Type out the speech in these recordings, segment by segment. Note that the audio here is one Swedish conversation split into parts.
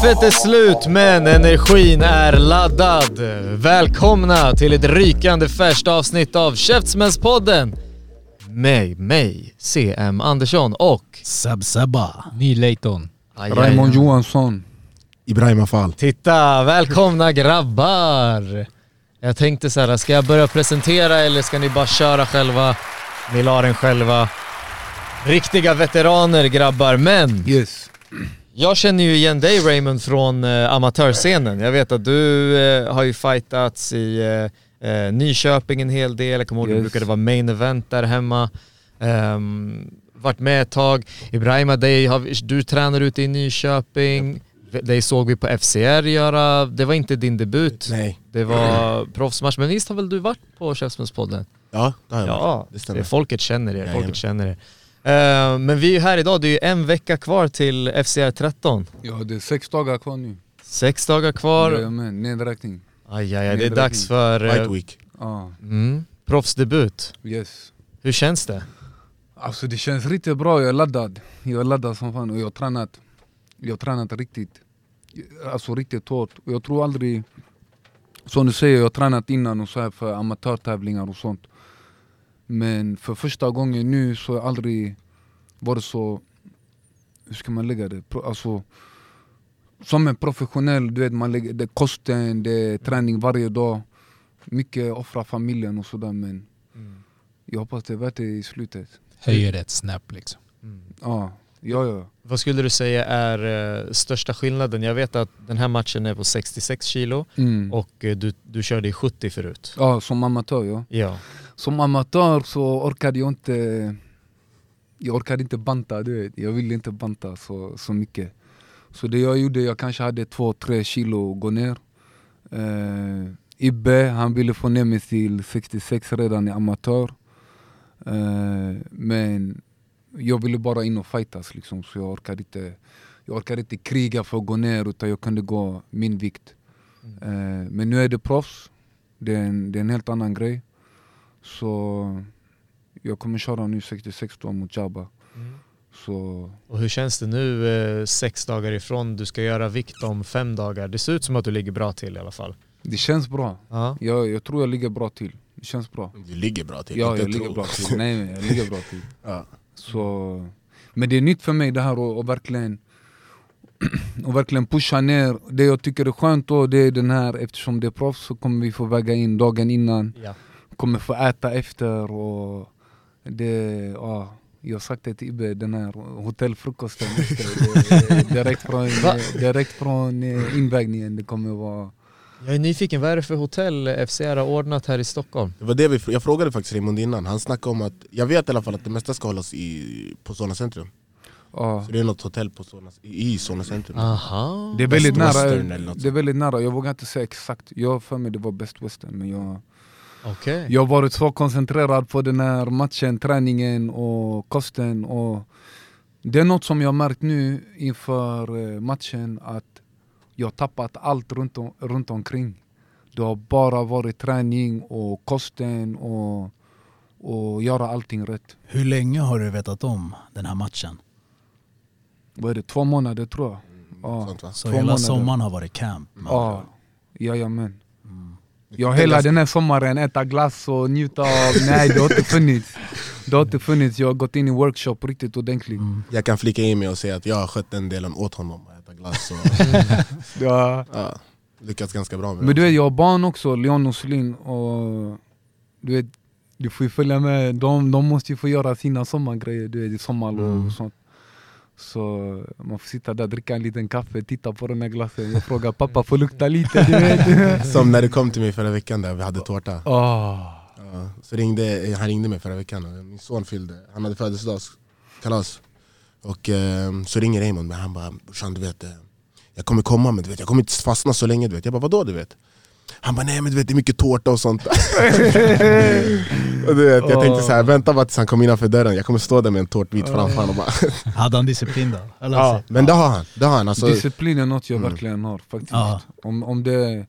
Kaffet är slut men energin är laddad. Välkomna till ett rykande färskt avsnitt av Käftsmällspodden. Med mig, CM Andersson och... Sab-Sabba. Ny Leighton. Aj, aj, Raymond. Johansson. Ibrahim Afal. Titta, välkomna grabbar! Jag tänkte så här, ska jag börja presentera eller ska ni bara köra själva? Ni la den själva. Riktiga veteraner grabbar, men Yes. Jag känner ju igen dig Raymond från eh, amatörscenen. Jag vet att du eh, har ju fightats i eh, eh, Nyköping en hel del, jag kommer ihåg att du Yes. brukade vara main event där hemma. Ehm, varit med ett tag. Ibrahima, har, du tränar ute i Nyköping. Dig såg vi på FCR göra, det var inte din debut. Nej. Det var proffsmatch, men visst har väl du varit på Käftsmällspodden? Ja, det har jag Ja, det stämmer. folket känner er, folket känner er. Eh, men vi är ju här idag, det är ju en vecka kvar till FCR 13. Ja, det är sex dagar kvar nu. Sex dagar kvar. Jajamän, nedräkning. Aj, aj, aj, det är dags för eh, Fight week. Ja, mm, proffsdebut. yes. Hur känns det? Alltså det känns riktigt bra, jag är laddad. Jag är laddad som fan och jag har tränat. Jag har tränat riktigt, alltså riktigt hårt. Och jag tror aldrig, som du säger, jag har tränat innan och så här för amatörtävlingar och sånt. Men för första gången nu så har jag aldrig varit så, hur ska man lägga det? Alltså, som en professionell, du vet, man lägger, det är kosten, det är träning varje dag. Mycket offra familjen och sådär men jag hoppas det är värt det i slutet. Höjer ett snäpp liksom. Ja, ja, ja. Vad skulle du säga är eh, största skillnaden? Jag vet att den här matchen är på 66 kilo Mm. och eh, du, du körde i 70 förut. Ja, som amatör ja. Ja. Som amatör så orkade jag inte Jag orkade inte banta, du vet. Jag ville inte banta så, så mycket. Så det jag gjorde, jag kanske hade två, tre kilo att gå ner. Eh, Ibbe, han ville få ner mig till 66 redan i amatör. Eh, men jag ville bara in och fightas liksom, så jag orkade inte jag orkade inte kriga för att gå ner utan jag kunde gå min vikt. Eh, men nu är det proffs, det är en, det är en helt annan grej. Så jag kommer köra nu 66 då mot Jabba. Så Och hur känns det nu eh, sex dagar ifrån du ska göra vikt om fem dagar? Det ser ut som att du ligger bra till i alla fall. det känns bra. Ja. Jag, jag tror jag ligger bra till. Det känns bra. Du ligger bra till. Ja, inte jag ligger bra till. Nej, men jag ligger bra till. Ja. Så, men det är nytt för mig det här att att verkligen, och verkligen pusha ner. Det jag tycker är skönt då, det är den här, eftersom det är proffs så kommer vi få väga in dagen innan. Ja. Kommer få äta efter och det, ja. Jag har sagt det till Ibbe, den här hotellfrukosten efter, direkt från, direkt från eh, invägningen, det kommer vara Jag är nyfiken, vad är det för hotell FCR har ordnat här i Stockholm? Det var det vi, jag frågade faktiskt Raymond innan, han snackade om att Jag vet i alla fall att det mesta ska hållas i, på Solna centrum ja. Så det är något hotell på Solna, i Solna centrum Aha. Det är väldigt nära, det är väldigt nära, jag vågar inte säga exakt Jag har för mig det var Best Western men jag Okej. Jag har varit så koncentrerad på den här matchen, träningen och kosten och Det är något som jag har märkt nu inför eh, matchen att jag har tappat allt runt, om, runt omkring Det har bara varit träning och kosten och, och göra allting rätt Hur länge har du vetat om den här matchen? Vad är det, två månader tror jag? Ja, Sånt, va? Så två hela månader. sommaren har varit camp? Ja, jajamän Mm. Jag hela den här sommaren äta glass och njuta av, nej det har inte funnits Det har inte funnits, jag har gått in i workshop riktigt ordentligt Mm. Jag kan flika in mig och säga att jag har skött den delen åt honom, att äta glass och ja. ja, lyckats ganska bra med Men du det vet jag har barn också, Leon och Celine och du vet Du får ju följa med, de, de måste ju få göra sina sommargrejer, du vet sommarlov Mm. och sånt Så man får sitta där, dricka en liten kaffe, titta på den här glassen. Jag frågar pappa, får lukta lite? Du vet. Som när du kom till mig förra veckan där vi hade tårta. Åh. Ja, så ringde, han ringde mig förra veckan, och min son fyllde, han hade födelsedagskalas. Och eh, så ringer Raymond mig, han bara brorsan du vet, jag kommer komma men du vet, jag kommer inte fastna så länge. Du vet. Jag bara vadå du vet? Han bara nej men du vet det är mycket tårta och sånt. och du vet, jag tänkte så här, vänta bara tills han kommer innanför dörren, jag kommer stå där med en tårtbit framför honom. och bara- Hade han disciplin då? Eller? Ja, men det har han. Det har han alltså, Disciplin är något jag Mm. verkligen har faktiskt. Ja. Om, om det,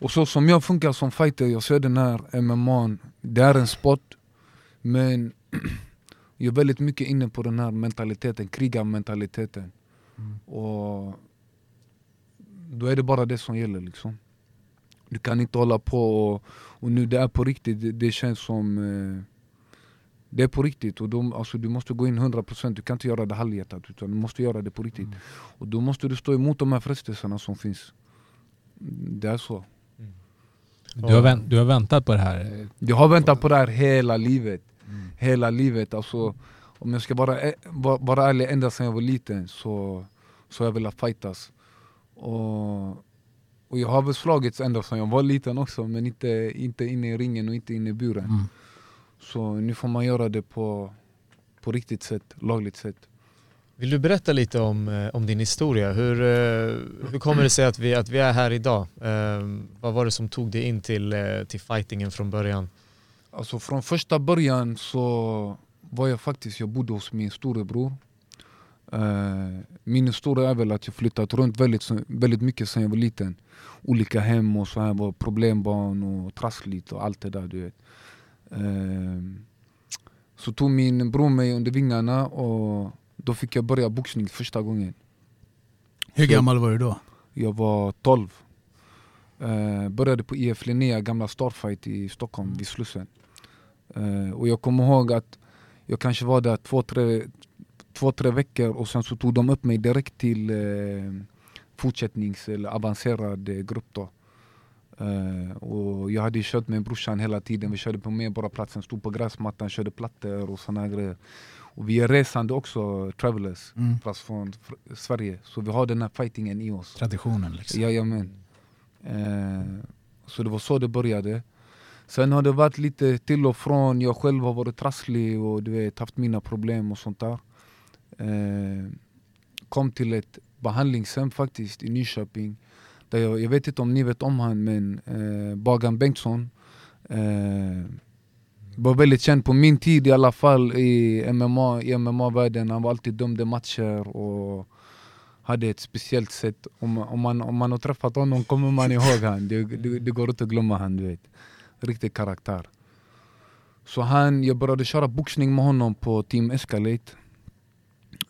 och så som jag funkar som fighter, jag ser den här MMA, det är en sport, men jag är väldigt mycket inne på den här mentaliteten, krigarmentaliteten. Och då är det bara det som gäller liksom. Du kan inte hålla på och, och nu det är på riktigt, det, det känns som eh, det är på riktigt. Och då, alltså, du måste gå in 100% Du kan inte göra det halvhjärtat utan du måste göra det på riktigt. Och då måste du stå emot de här frestelserna som finns. Det är så. Du har, vänt, du har väntat på det här. Jag har väntat på det här hela livet. Hela livet. Alltså Om jag ska vara, va- vara ärlig, ända sedan jag var liten så, så har jag velat fightas. Och, och jag har väl slagits ända sedan jag var liten också men inte, inte inne i ringen och inte inne i buren Mm. Så nu får man göra det på, på riktigt sätt, lagligt sätt Vill du berätta lite om, eh, om din historia? Hur, eh, hur kommer det sig att vi, att vi är här idag? Eh, vad var det som tog dig in till, eh, till fightingen från början? Alltså från första början så var jag faktiskt, jag bodde hos min storebror. Eh, min historia är väl att jag flyttat runt väldigt, väldigt mycket sedan jag var liten. Olika hem och så här var problembarn och trassligt och allt det där du vet. Eh, så tog min bror mig under vingarna och då fick jag börja boxning första gången. Hur gammal var du då? Jag var 12. Eh, började på IF Linnea, gamla Starfight i Stockholm, vid Slussen. Eh, och jag kommer ihåg att jag kanske var där två, tre, två, tre veckor och sen så tog de upp mig direkt till eh, fortsättnings eller avancerad eh, grupp då. Eh, och jag hade kört med brorsan hela tiden, vi körde på Medborgarplatsen, stod på gräsmattan, körde plattor och såna här grejer. Och vi är resande också, travelers, Mm. fast från fr- Sverige. Så vi har den här fightingen i oss. Traditionen liksom. Jajamän. Eh, så det var så det började. Sen har det varit lite till och från, jag själv har varit trasslig och du vet, haft mina problem och sånt där. Eh, kom till ett behandlingshem faktiskt i Nyköping. Där jag, jag vet inte om ni vet om han men eh, Bagan Bengtsson eh, var väldigt känd på min tid i alla fall i MMA, i MMA-världen. Han var alltid dömde matcher och hade ett speciellt sätt. Om, om, man, om man har träffat honom kommer man ihåg han. Det, det, det går inte att glömma han, du vet. Riktig karaktär. Så han, jag började köra boxning med honom på Team Escalate.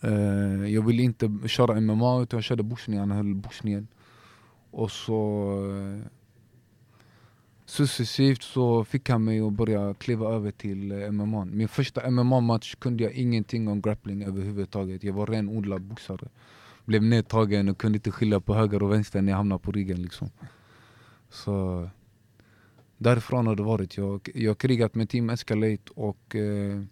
Eh, jag ville inte köra MMA utan jag körde boxning, han höll boxningen. Och så eh, successivt så fick han mig att börja kliva över till eh, MMA. Min första MMA-match kunde jag ingenting om grappling överhuvudtaget. Jag var renodlad boxare. Blev nedtagen och kunde inte skilja på höger och vänster när jag hamnade på ryggen. Liksom. Så därifrån har det varit. Jag, jag har krigat med Team Escalate och eh,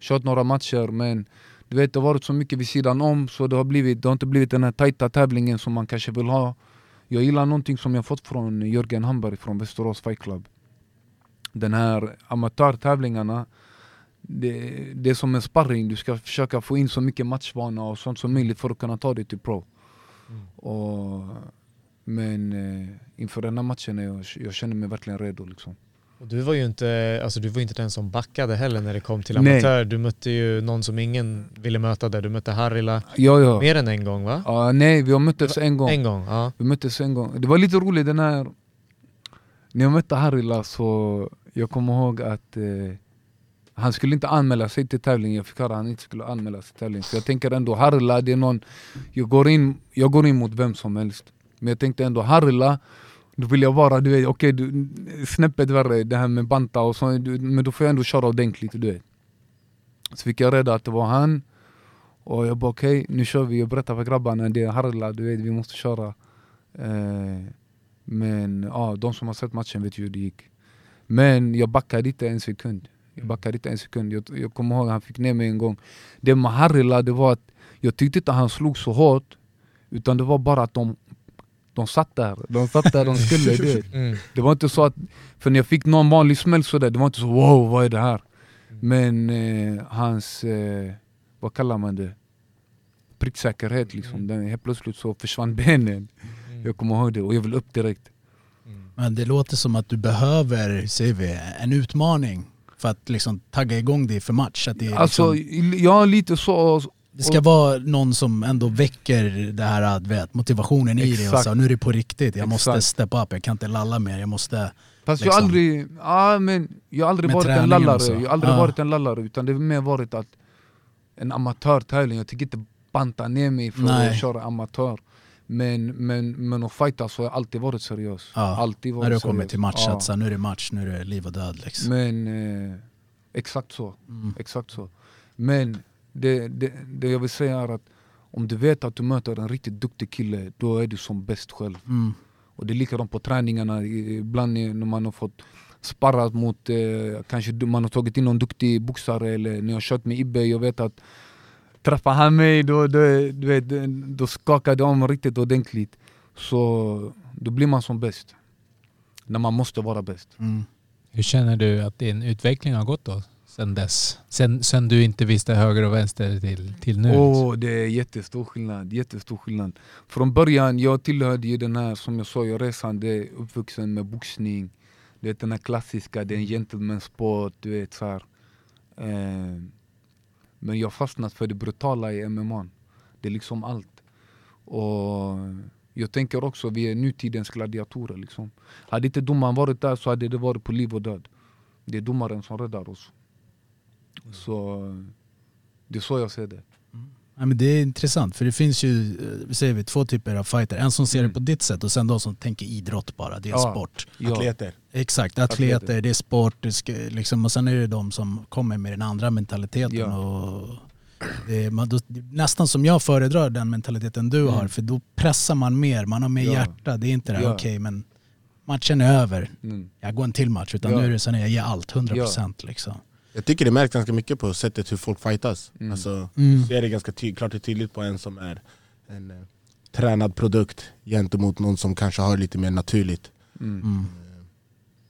kört några matcher men du vet det har varit så mycket vid sidan om så det har, blivit, det har inte blivit den här tajta tävlingen som man kanske vill ha. Jag gillar någonting som jag fått från Jörgen Hamberg från Västerås Fight Club. Den här amatörtävlingarna, det, det är som en sparring. Du ska försöka få in så mycket matchvana och sånt som möjligt för att kunna ta dig till pro. Och, men eh, inför den här matchen, är jag, jag känner mig verkligen redo. Liksom. Och du var ju inte, alltså du var inte den som backade heller när det kom till Nej. amatör. Du mötte ju någon som ingen ville möta där. Du mötte Harila Ja, ja. mer än en gång va? Ja, nej, vi har möttes en gång. En gång, ja. Vi möttes en gång. Det var lite roligt den här... När jag mötte Harila så jag kommer ihåg att eh, han skulle inte anmäla sig till tävlingen. Jag fick höra att han inte skulle anmäla sig till tävlingen. Så jag tänker ändå Harila, det är någon... Jag går in, jag går in mot vem som helst. Men jag tänkte ändå Harila, då vill jag vara, du vet, okej, du, snäppet värre, det här med banta och så, du, men då får jag ändå köra ordentligt, du vet. Så fick jag reda att det var han. Och jag bara okej, nu kör vi. Jag berättar för grabbarna, det är Harila, du vet, vi måste köra. Eh, men ja, de som har sett matchen vet ju hur det gick. Men jag backade inte en sekund. Jag backade inte en sekund. Jag, jag kommer ihåg han fick ner mig en gång. Det med Harila, det var att jag tyckte inte han slog så hårt. Utan det var bara att de, de satt där. De satt där de skulle. Du vet. Mm. Det var inte så att, för när jag fick någon vanlig smäll sådär, det var inte så wow vad är det här? Men eh, hans, eh, vad kallar man det? Pricksäkerhet liksom. Den, helt plötsligt så försvann benen. Jag kommer ihåg det och jag vill upp direkt. Men det låter som att du behöver, säger vi, en utmaning för att liksom tagga igång dig för match. Att det, är Alltså, liksom, jag är lite så... det ska vara någon som ändå väcker det här du vet, motivationen i dig och Exakt. så, nu är det på riktigt, jag måste Exakt. steppa upp, jag kan inte lalla mer, jag måste... Fast jag liksom. har aldrig, ja, men jag har aldrig varit en lallare. och. Jag har aldrig Ja. varit en lallare utan det har mer varit att en amatörtävling. Jag tänker inte banta ner mig för Nej. att köra amatör. Men, men, men att fighta så har jag alltid varit seriös. Ja, Alltid varit När du kommer seriös. till match, Ja. så, nu är det match, nu är det liv och död liksom. Men eh, exakt så. Mm. Exakt så. Men det, det, det jag vill säga är att om du vet att du möter en riktigt duktig kille, då är du som bäst själv. Mm. Och det är likadant på träningarna, ibland när man har fått sparrat mot, eh, kanske man har tagit in någon duktig boxare eller när jag har kört med Ibbe, jag vet att träffar han mig då, då, du vet, då skakar det om riktigt ordentligt. Så då blir man som bäst. När man måste vara bäst. Mm. Hur känner du att din utveckling har gått då? Sen dess? Sen, sen du inte visste höger och vänster till, till nu? Åh, det är jättestor skillnad, jättestor skillnad. Från början, jag tillhörde ju den här, som jag sa, jag resande, uppvuxen med boxning. Du vet den här klassiska, det är en gentlemansport, du vet så här. Eh, men jag fastnat för det brutala i MMA. Det är liksom allt. Och jag tänker också, vi är nutidens gladiatorer liksom. Hade inte domaren varit där så hade det varit på liv och död. Det är domaren som räddar oss. Så det är så jag ser det. Ja, men det är intressant för det finns ju eh, säger vi, två typer av fighter. En som ser det på ditt sätt och sen de som tänker idrott bara, det är Ja. sport. Ja. Atleter. Exakt, atleter, Atleter. det är sport, det ska, liksom, och sen är det de som kommer med den andra mentaliteten. Ja. Och det är, man, då, är nästan som jag föredrar den mentaliteten du Mm. har, för då pressar man mer, man har mer Ja. hjärta. Det är inte det här, Ja. okej men matchen är över, Mm. jag går en till match. Utan Ja. nu är det så att jag ger allt, 100% liksom. Jag tycker det märks ganska mycket på sättet hur folk fightas. Mm. Alltså, Mm. så är det ganska ty- klart och tydligt på en som är en eh, tränad produkt gentemot någon som kanske har lite mer naturligt. Mm. Mm.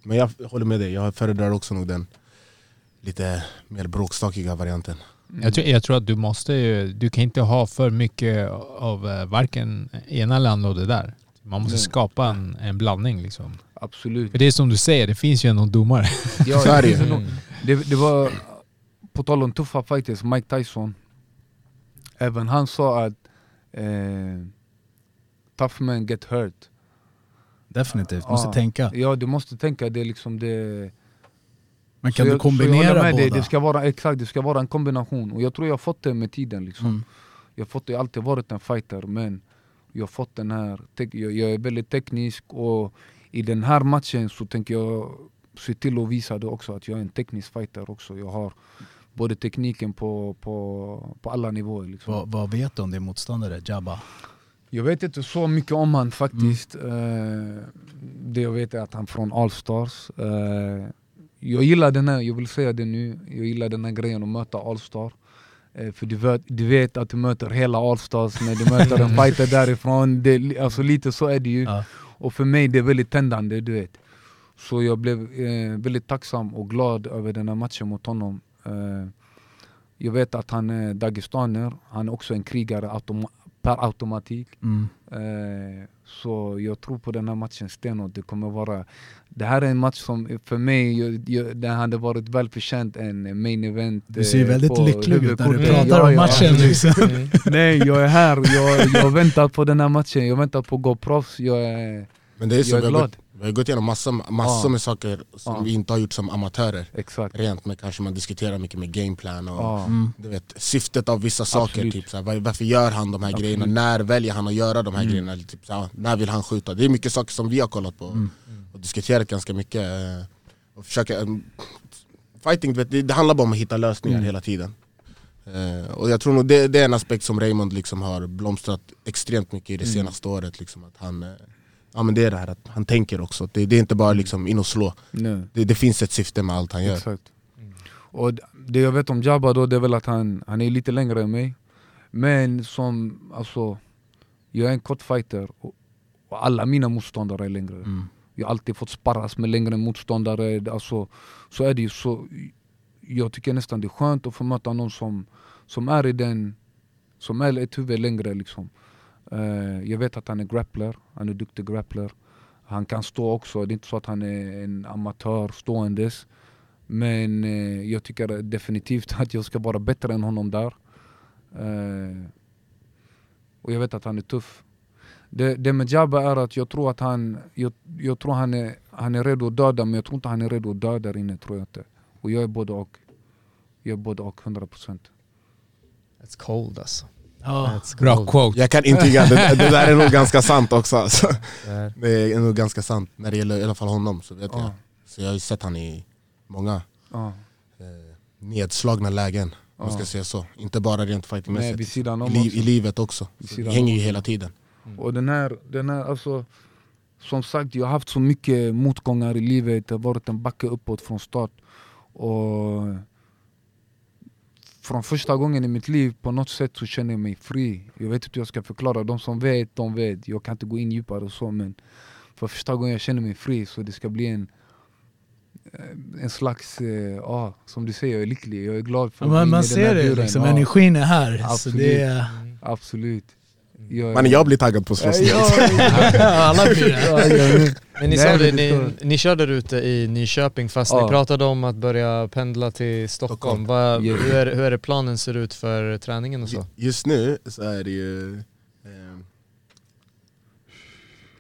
Men jag håller med dig, jag föredrar också nog den lite mer bråkstakiga varianten. Jag, tror, jag tror att du måste ju, du kan inte ha för mycket av eh, varken ena eller andra och det där. Man måste Nej. skapa en, en blandning liksom. Absolut. För det är som du säger, det finns ju ändå domare. Ja, Så är det ju. Det, det var, på tal om tuffa fighters, Mike Tyson. Även han sa att eh, tough men get hurt. Definitivt, måste Ja. tänka. Ja, du måste tänka det liksom det... Men kan du så jag håller kombinera med båda? dig, Det ska vara, exakt, det ska vara en kombination. Och jag tror jag har fått det med tiden. Liksom. Mm. Jag fått det, jag har alltid varit en fighter men jag har fått den här, jag, jag är väldigt teknisk och i den här matchen så tänker jag se till att visa det också att jag är en teknisk fighter också. Jag har både tekniken på, på, på alla nivåer. Liksom. Vad, vad vet du om din motståndare, Jabba? Jag vet inte så mycket om han faktiskt. Eh, det jag vet är att han är från Allstars. Eh, jag gillar den här, jag vill säga det nu, jag gillar den här grejen att möta Allstar. Eh, för du vet, du vet att du möter hela Allstars när du möter en fighter därifrån. Det, alltså lite så är det ju. Ja. Och för mig det är väldigt tändande, du vet. Så jag blev eh, väldigt tacksam och glad över den här matchen mot honom. Eh, jag vet att han är dagestaner, han är också en krigare autom- per automatik. Mm. Eh, så jag tror på den här matchen stenhårt. Det kommer vara... Det här är en match som för mig, jag, jag, den hade varit välförtjänt en main event. Du ser eh, väldigt lycklig ut när du pratar Ja, om ja. matchen liksom. Nej, jag är här. Jag, jag väntar på den här matchen. Jag väntar på att gå proffs. Jag är, Men det är så, jag är vi, har glad. gått, vi har gått igenom massor, massor Ja. med saker som Ja. vi inte har gjort som amatörer. Exakt. Rent med kanske man diskuterar mycket med gameplan och Ja. Mm. du vet, syftet av vissa saker. Typ, så här, var- varför gör han de här Absolut. grejerna? När väljer han att göra de här Mm. grejerna? Typ, så här, när vill han skjuta? Det är mycket saker som vi har kollat på Mm. och diskuterat ganska mycket. eh, Och försöka, eh, fighting, vet, det, det handlar bara om att hitta lösningar Mm. hela tiden. Eh, och jag tror nog det, det är en aspekt som Raymond liksom har blomstrat extremt mycket i det Mm. senaste året. Liksom, att han, ja, men det är det här att han tänker också, det, det är inte bara liksom in och slå. Det, det finns ett syfte med allt han gör. Exakt. Och det jag vet om Jabba då, det är väl att han, han är lite längre än mig. Men som, alltså, jag är en kort fighter och, och alla mina motståndare är längre. Mm. Jag har alltid fått sparras med längre motståndare. Alltså, så är det ju. Så, jag tycker nästan det är skönt att få möta någon som, som är i den, som är ett huvud längre liksom. Uh, jag vet att han är grappler, han är duktig grappler. Han kan stå också, det är inte så att han är en amatör ståendes. Men uh, jag tycker definitivt att jag ska vara bättre än honom där. Uh, och jag vet att han är tuff. Det, det med Jabba är att jag tror att han, jag, jag tror han är, han är redo att döda men jag tror inte han är redo att döda där inne tror jag inte. Och jag är både och. Jag är både och 100%. It's cold alltså. Ja. It's Bra quote. Jag kan intyga, det, det där är nog ganska sant också alltså. Det är- nog ganska sant när det gäller i alla fall honom. Så, vet jag. Ja. så jag har ju sett han i många Ja. eh, nedslagna lägen, om man ska säga så. Inte bara rent fightingmässigt, I, också. i livet också. Det hänger ju hela tiden. Och den här, den här alltså, som sagt jag har haft så mycket motgångar i livet, det har varit en backe uppåt från start. Och från första gången i mitt liv på något sätt så känner jag mig fri. Jag vet inte hur jag ska förklara, de som vet, de vet. Jag kan inte gå in djupare och så men för första gången jag känner mig fri så det ska bli en eh, en slags, eh, ja som du säger, jag är lycklig, jag är glad för att man, man ser det, buren. liksom, Ja, energin är här. Så Absolut. det är, Absolut. Jag, Men jag blir taggad på att slåss. Ja, alla blir ja. Men ni sa det, ni, ni körde ute i Nyköping fast ni Ja. pratade om att börja pendla till Stockholm. Vad- hur, är, hur är det planen ser ut för träningen och så? Just nu så är det ju... Eh,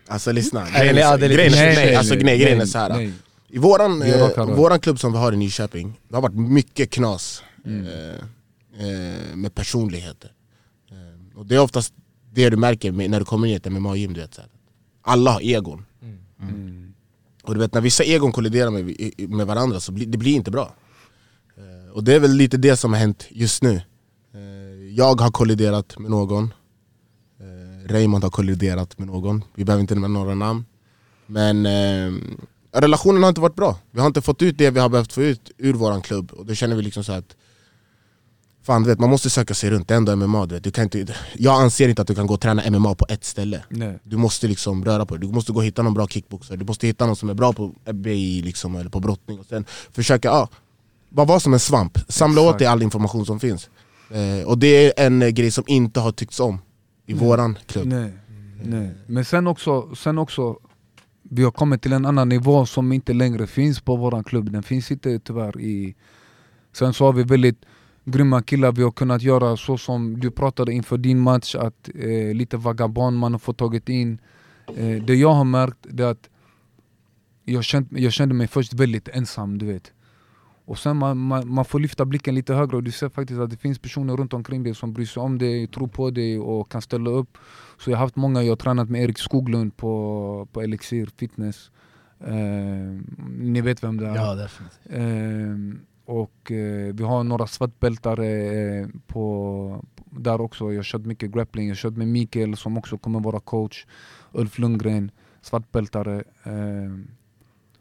alltså lyssna, grejen är, ja, så- det är lite- grejen är, nej, nej, alltså. I våran, eh, våran klubb som vi har i Nyköping, det har varit mycket knas Mm. eh, eh, med personligheter. Eh, och det är oftast det du märker med, när du kommer in i ett MMA-gym, du vet så här. Alla har egon. Mm. Och du vet när vissa egon kolliderar med, med varandra så blir det blir inte bra. Eh, och det är väl lite det som har hänt just nu. Eh, jag har kolliderat med någon, eh, Raymond har kolliderat med någon, vi behöver inte nämna några namn. Men eh, relationen har inte varit bra. Vi har inte fått ut det vi har behövt få ut ur våran klubb. Och då känner vi liksom så att Fan du vet, man måste söka sig runt, det är ändå MMA du vet. Du kan inte, Jag anser inte att du kan gå och träna MMA på ett ställe Nej. du måste liksom röra på dig, du måste gå och hitta någon bra kickboxare, du måste hitta någon som är bra på BI liksom, eller på brottning och sen försöka, ja, bara vara som en svamp, samla åt Exakt. dig all information som finns. Eh, och det är en eh, grej som inte har tyckts om i Mm. våran klubb. Nej. Nej. Men sen också, sen också, vi har kommit till en annan nivå som inte längre finns på våran klubb. Den finns inte tyvärr i... Sen så har vi väldigt grymma killar vi har kunnat göra så som du pratade inför din match, att eh, lite vagabond man har fått tagit in. Eh, det jag har märkt är att jag, känt, jag kände mig först väldigt ensam, du vet. Och sen man, man, man får lyfta blicken lite högre och du ser faktiskt att det finns personer runt omkring dig som bryr sig om dig, tror på dig och kan ställa upp. Så jag har haft många, jag har tränat med Erik Skoglund på, på Elixir Fitness. Eh, ni vet vem det är? Ja, definitivt. Och eh, vi har några svartbältare eh, på, där också. Jag har kört mycket grappling, jag har kört med Mikael som också kommer vara coach. Ulf Lundgren, svartbältare. Eh,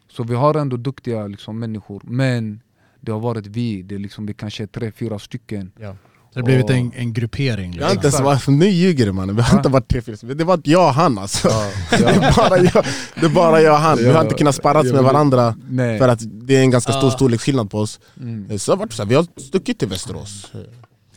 så vi har ändå duktiga liksom, människor. Men det har varit vi, det är liksom, vi kanske är tre, fyra stycken. Ja. Det har blivit en, en gruppering. Jag har Liksom. inte ens varit, nu ljuger du mannen, vi har inte varit tre, fyra, det var jag och han alltså. Ja, Det, är bara jag, det är bara jag och han, vi har inte kunnat sparras med varandra Nej. för att det är en ganska stor Ja. storleksskillnad på oss. Mm. Så det har varit så här, vi har stuckit till Västerås.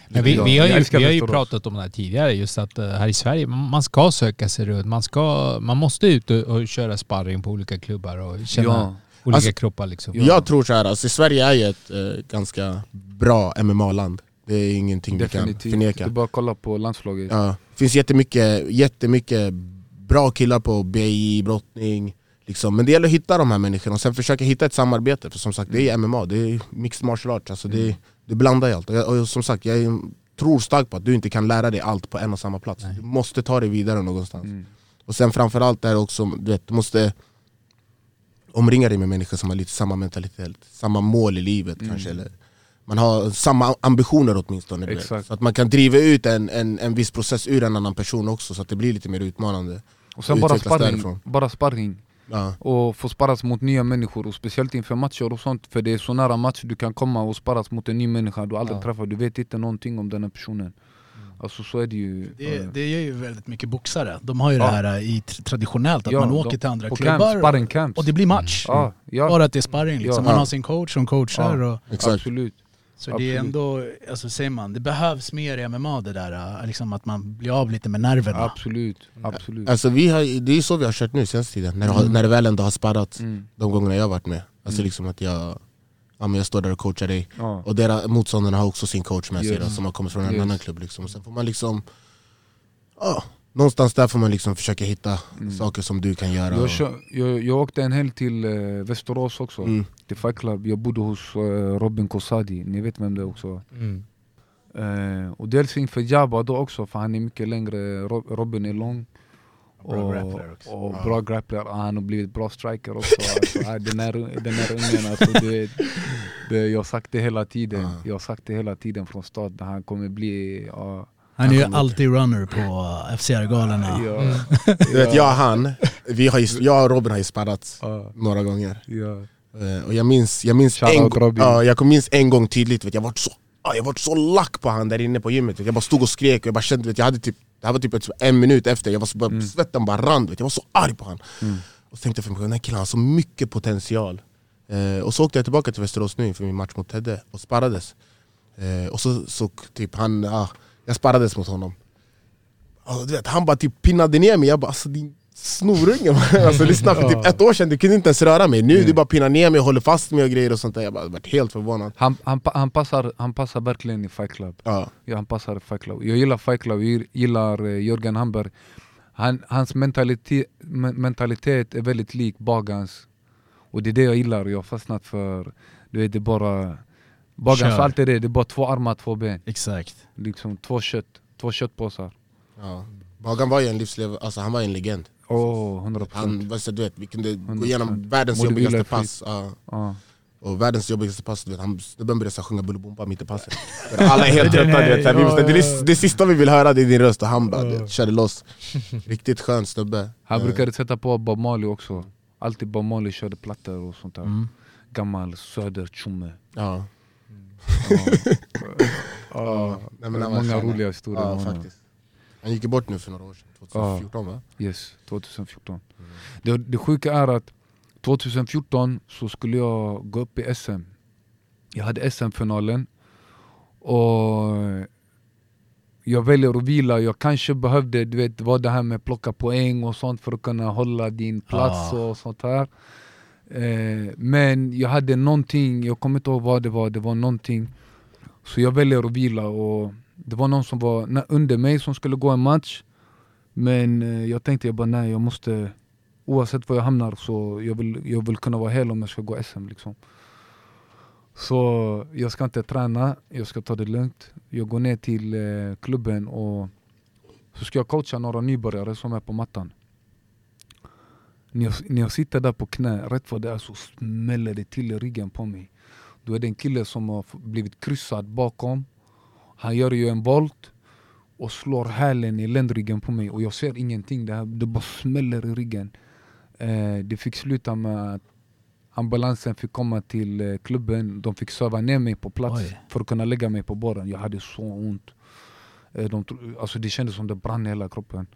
Men vi, Ja, vi har ju, vi har ju pratat om det här tidigare, just att eh, här i Sverige, man ska söka sig runt. Man, ska, man måste ut och, och köra sparring på olika klubbar och känna Ja. olika Alltså, kroppar liksom. Ja. Jag tror så här, alltså, Sverige är ju ett eh, ganska bra MMA-land. Det är ingenting vi kan Definitivt. förneka. Det är bara att kolla på landslaget. Ja, det finns jättemycket, jättemycket bra killar på BI, brottning, liksom. men det gäller att hitta de här människorna och sen försöka hitta ett samarbete. För som sagt, det är MMA, det är mixed martial arts, alltså det, det blandar i allt. Och, och som sagt, jag tror starkt på att du inte kan lära dig allt på en och samma plats. Nej. Du måste ta dig vidare någonstans. Mm. Och sen framförallt är det också, du, vet, du måste omringa dig med människor som har lite samma mentalitet, samma mål i livet Mm. kanske. Eller man har samma ambitioner åtminstone. Exakt. Så att man kan driva ut en, en, en viss process ur en annan person också så att det blir lite mer utmanande. Och sen bara sparring, därifrån. bara sparring. Ja. och få sparras mot nya människor och speciellt inför matcher och sånt för det är så nära match du kan komma och sparras mot en ny människa du aldrig Ja. träffat, du vet inte någonting om den här personen Alltså så är det ju Det, eh, det är ju väldigt mycket boxare. De har ju Ja. det här i tr- traditionellt att Ja, man de- åker till andra klubbar camps och det blir match. ja, ja, Bara att det är sparring liksom. Ja. Man har sin coach som coachar. Och, Exakt. absolut så det är Absolut. ändå, alltså säger man, det behövs mer i MMA det där. äh, Liksom att man blir av lite med nerverna. Absolut, absolut Alltså vi har, det är så vi har kört nu senaste tiden, när, har, när det väl ändå har sparrat mm. de gångerna jag har varit med. Alltså Mm. liksom att jag, ja, men jag står där och coachar dig, ja. och deras motståndarna har också sin coach med sig Yes. då, som har kommit från en Yes. annan klubb. Liksom. Sen får man liksom, ja, någonstans där får man liksom försöka hitta Mm. saker som du kan göra. jag, jag, jag åkte en helg till eh, Västerås också, mm, till Fight Club. Jag bodde hos eh, Robin Kosadi, ni vet vem det är också. Mm. Eh, och dels inför Jabba då också, för han är mycket längre, Rob- Robin är lång. Bra och, grappler också. och bra grappler, ah, han har blivit bra striker också. Alltså, den, här, den här ungen alltså, du vet, det, Jag har sagt det hela tiden, Ja. jag har sagt det hela tiden från start, han kommer bli, ja, Han är ju alltid runner på FCR-galorna. ja, Mm. Du vet jag och han, vi har ju, jag och Robin har ju sparrat ja, några gånger. ja. Eh, Och jag minns, jag minns, en, gång- ja, jag minns en gång tydligt, vet, jag var så jag var så lack på han där inne på gymmet, vet, jag bara stod och skrek och jag bara kände, vet, jag hade typ, det här var typ ett- en minut efter, jag var så, bara, Mm. svetten bara rann, vet, jag var så arg på han Mm. Och så tänkte jag för mig, den här killen har så mycket potential eh, Och så åkte jag tillbaka till Västerås nu inför min match mot Tedde och sparrades eh, Och så, så typ han, ah, jag sparrades mot honom och, du vet, Han bara typ pinnade ner mig, jag bara alltså din snorunge alltså, lyssna, för typ ett år sedan du kunde inte ens röra mig, nu Mm. du bara pinnar ner mig håller fast mig och grejer och sånt där Jag bara varit helt förvånad Han, han, han, passar, han passar verkligen i Fight Club ja. Ja, han passar i Fight Club. Jag gillar Fight Club, jag gillar eh, Jörgen Hamberg. Han, hans mentalitet, men- mentalitet är väldigt lik Bagans. Och det är det jag gillar, jag har fastnat för. Du vet, det bara... Kör. har alltid det, det är bara två armar, två ben. Exakt. Liksom två kött, två köttpåsar. Ja. Bagan var ju en livslev, alltså han var ju en legend oh, 100 procent. han, vad så, du vet, Vi kunde gå 100%. igenom världens jobbigaste pass ja. Ja. Och världens jobbigaste pass, du vet, han, snubben började så sjunga Bullybompa mitt i passet Alla är helt trötta, du vet, så här, vi måste, det, det sista vi vill höra det är din röst och han bara du vet, körde loss Riktigt skön snubbe Han Eh, brukade sätta på Bob Marley också. Alltid Bob Marley körde plattor och sånt där. Mm. Gammal söder tjomme. Ja, Ja. Nej, men Många roliga historier ja faktiskt Han gick bort nu för några år sedan, 2014 va? Yes, 2014. Det, det sjuka är att 2014 så skulle jag gå upp i SM. Jag hade SM-finalen och jag väljer att vila. Jag kanske behövde, du vet, det var det här med plocka poäng och sånt för att kunna hålla din plats Ah. och sånt här. Eh, men jag hade någonting, jag kommer inte ihåg vad det var, det var någonting. Så jag väljer att vila och det var någon som var under mig som skulle gå en match. Men eh, jag tänkte jag bara nej, jag måste oavsett var jag hamnar så jag vill jag vill kunna vara hel om jag ska gå SM liksom. Så jag ska inte träna, jag ska ta det lugnt. Jag går ner till eh, klubben och så ska jag coacha några nybörjare som är på mattan. När jag, när jag sitter där på knä, rätt vad det är så smäller det till i ryggen på mig. Då är det en kille som har blivit kryssad bakom. Han gör ju en volt och slår hälen i ländryggen på mig och jag ser ingenting. Det, här, det bara smäller i ryggen. Eh, det fick sluta med att ambulansen fick komma till klubben. De fick söva ner mig på plats Oj. för att kunna lägga mig på båren. Jag hade så ont. Eh, de, alltså det kändes som det brann i hela kroppen.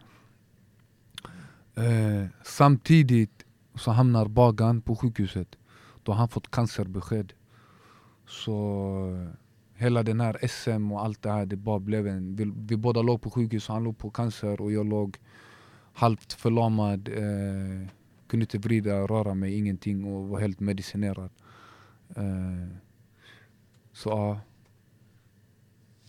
Eh, samtidigt så hamnar Bagan på sjukhuset. Då har han fått cancerbesked. Så eh, hela den här SM och allt det här, det bara blev en... Vi, vi båda låg på sjukhus, han låg på cancer och jag låg halvt förlamad. Eh, kunde inte vrida, röra mig, ingenting och var helt medicinerad. Eh, så ja,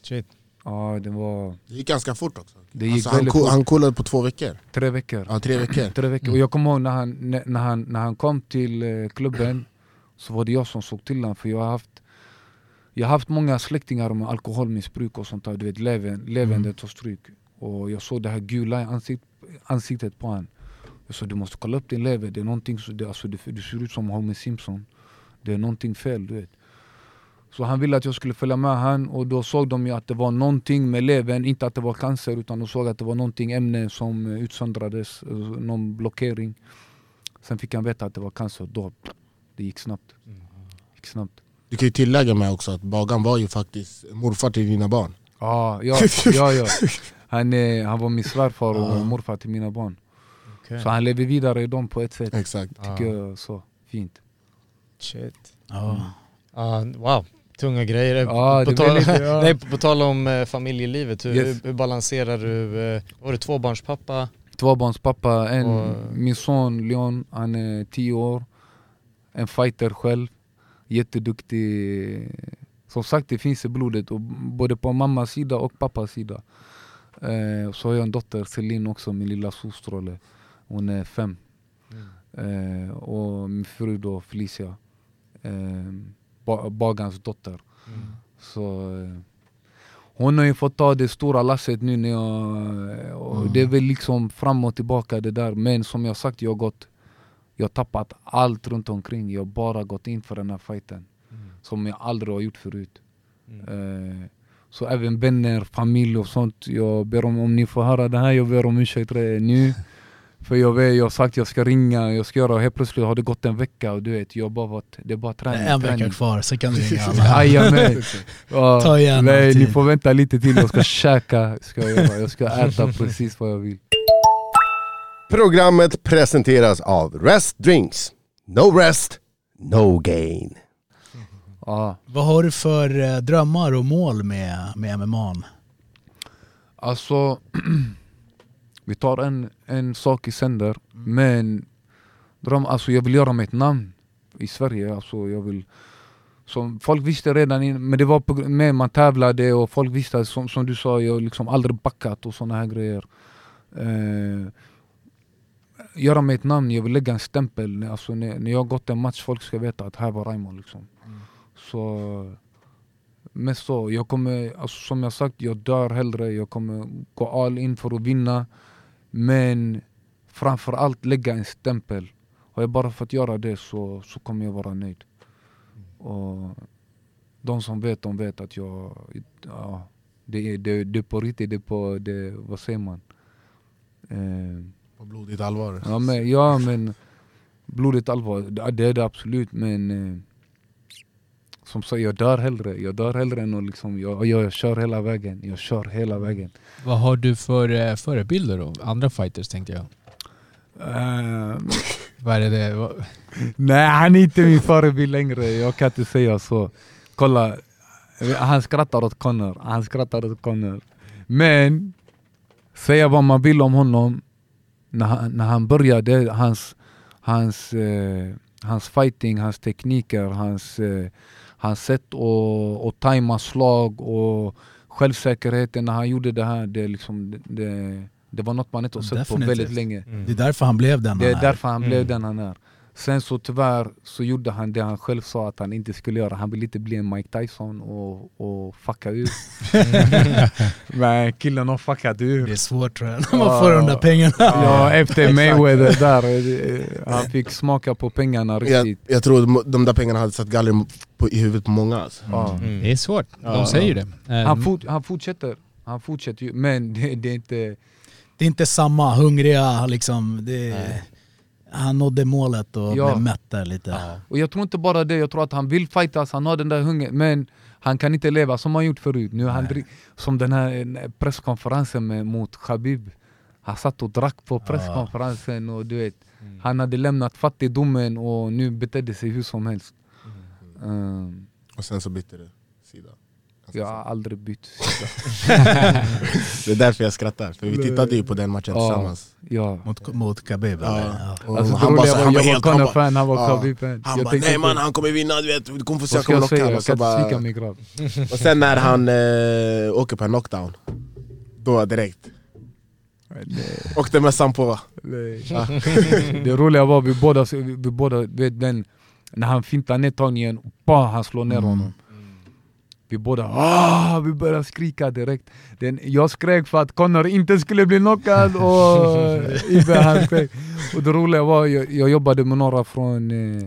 Shit ja, det var Det gick ganska fort också Det gick alltså, han, fort. han coolade på två veckor, tre veckor. ja, tre veckor Tre veckor. Och jag kommer ihåg när han, när, han, när han kom till eh, klubben så var det jag som såg till honom för jag har haft jag har haft många släktingar med alkoholmissbruk och sånt där, du vet levern, levern Mm. det stryk. Och jag såg det här gula ansikt, ansiktet på honom. Jag sa du måste kolla upp din lever, det är någonting, det, alltså, det, du ser ut som Homer Simpson. Det är någonting fel du vet. Så han ville att jag skulle följa med han och då såg de ju att det var någonting med levern, inte att det var cancer utan de såg att det var någonting ämne som eh, utsöndrades, eh, någon blockering. Sen fick han veta att det var cancer, då det gick snabbt. gick snabbt. Du kan ju tillägga med också att Bagan var ju faktiskt morfar till dina barn. Ja, ja, ja, ja. Han, är, han var min svärfar och Ja. morfar till mina barn. Okej. Så han lever vidare i dem på ett sätt. Exakt. Tycker jag så fint. Shit. Ja. Ja, wow, tunga grejer. Ja, på, tal, lite- ja. nej, på tal om eh, familjelivet, hur, Yes. hur, balanserar du, eh, var du tvåbarnspappa? Tvåbarnspappa, en, Och- min son Leon, han är tio år. En fighter själv. Jätteduktig. Som sagt det finns i blodet, och både på mammas sida och pappas sida. Eh, så har jag en dotter, Celine också, min lilla solstråle. Hon är fem. Eh, och min fru då, Felicia. Eh, ba- Bagans dotter. Så eh, hon har ju fått ta det stora lasset nu när jag, och det är väl liksom fram och tillbaka det där. Men som jag sagt, jag har gått, jag har tappat allt runt omkring. Jag har bara gått in för den här fighten. Som jag aldrig har gjort förut. Eh, så även vänner, familj och sånt. Jag ber om, om ni får höra det här, jag ber om ursäkt nu. För jag vet, jag har sagt jag ska ringa, jag ska göra, och helt plötsligt har det gått en vecka och du vet, jag bara varit, det är bara träning, En vecka träning. kvar, så kan du ringa alla. Ta igen nej, ni får vänta lite till, jag ska käka, ska jag, göra. jag ska äta precis vad jag vill. Programmet presenteras av Rest Drinks. No rest, no gain. Ja. Vad har du för eh, drömmar och mål med, med MMA? Alltså, vi tar en, en sak i sänder, men dröm, alltså jag vill göra mig ett namn i Sverige. Alltså jag vill, som folk visste redan, in, men det var på, med man tävlade och folk visste, som, som du sa, jag har liksom aldrig backat och såna här grejer. Eh, göra mig ett namn, jag vill lägga en stämpel. Alltså när, när jag har gått en match, folk ska veta att här var Raymond. Liksom. Så mest så, jag kommer, alltså, som jag sagt, jag dör hellre, jag kommer gå all in för att vinna. Men framförallt lägga en stämpel. Har jag bara fått göra det så, så kommer jag vara nöjd. Och de som vet, de vet att jag, ja, det är, det, det är på riktigt, det är på, det, vad säger man? Eh, På blodigt allvar. Ja men, ja, men blodigt allvar, det är det absolut men eh, som sagt, jag dör hellre. Jag dör hellre än att liksom, jag, jag kör hela vägen. Jag kör hela vägen. Vad har du för eh, förebilder då? Andra fighters tänkte jag. Eh, Vad är det? det? vad- nej, han är inte min förebild längre. Jag kan inte säga så. Kolla, han skrattar åt Connor. Han skrattar åt Connor. Men, säga vad man vill om honom. När han, när han började, hans, hans, eh, hans fighting, hans tekniker, hans, eh, hans sätt att, att tajma slag och självsäkerheten när han gjorde det här. Det, är liksom, det, det, det var något man inte har sett på Definitivt. väldigt länge. Det är därför han blev den Det han är är. därför han blev Mm. den han är. Sen så tyvärr så gjorde han det han själv sa att han inte skulle göra. Han ville inte bli en Mike Tyson och, och fucka ur. Men killen har fuckat Det ur. är svårt tror jag, när man får de där pengarna. Ja, efter Mayweather där, eh, han fick smaka på pengarna Jag, riktigt. jag tror de- de där pengarna hade satt galler på, i huvudet på många alltså. Ja. Mm. Det är svårt. De säger det. Han, fort, han fortsätter, han fortsätter ju, men det, det är inte... Det är inte samma hungriga liksom. Det, han nådde målet och Ja. blev mätt där lite. Och jag tror inte bara det, jag tror att han vill fightas, han har den där hungern, men han kan inte leva som han gjort förut. Nu han drick, som den här eh, presskonferensen med, mot Khabib. Han satt och drack på presskonferensen och du vet, han hade lämnat fattigdomen och nu betedde sig hur som helst. Um, Och sen så bytte du sida. Ganska jag har aldrig bytt sida. Det är därför jag skrattar, för vi tittade ju på den matchen Ja. tillsammans. Ja. Mot, mot Khabib Ja. Alltså, han bara, han var jag var helt... Han bara, Conor-fan, han var Ja. Khabib-fan. han bara nej man han kommer vinna, du vet, du kommer få se jag kommer jag locka honom. Jag kan så inte svika bara, min grabb. och sen när han eh, åker på en knockdown, då direkt. Åkte mössan på. det roliga var vi båda, vi, vi båda vet den, när han fintar ner tagningen, bah, han slår ner honom. Vi båda ah, vi började skrika direkt. Den, jag skrek för att Connor inte skulle bli knockad och Ibe han skrek. Och det roliga var, jag, jag jobbade med några från, eh,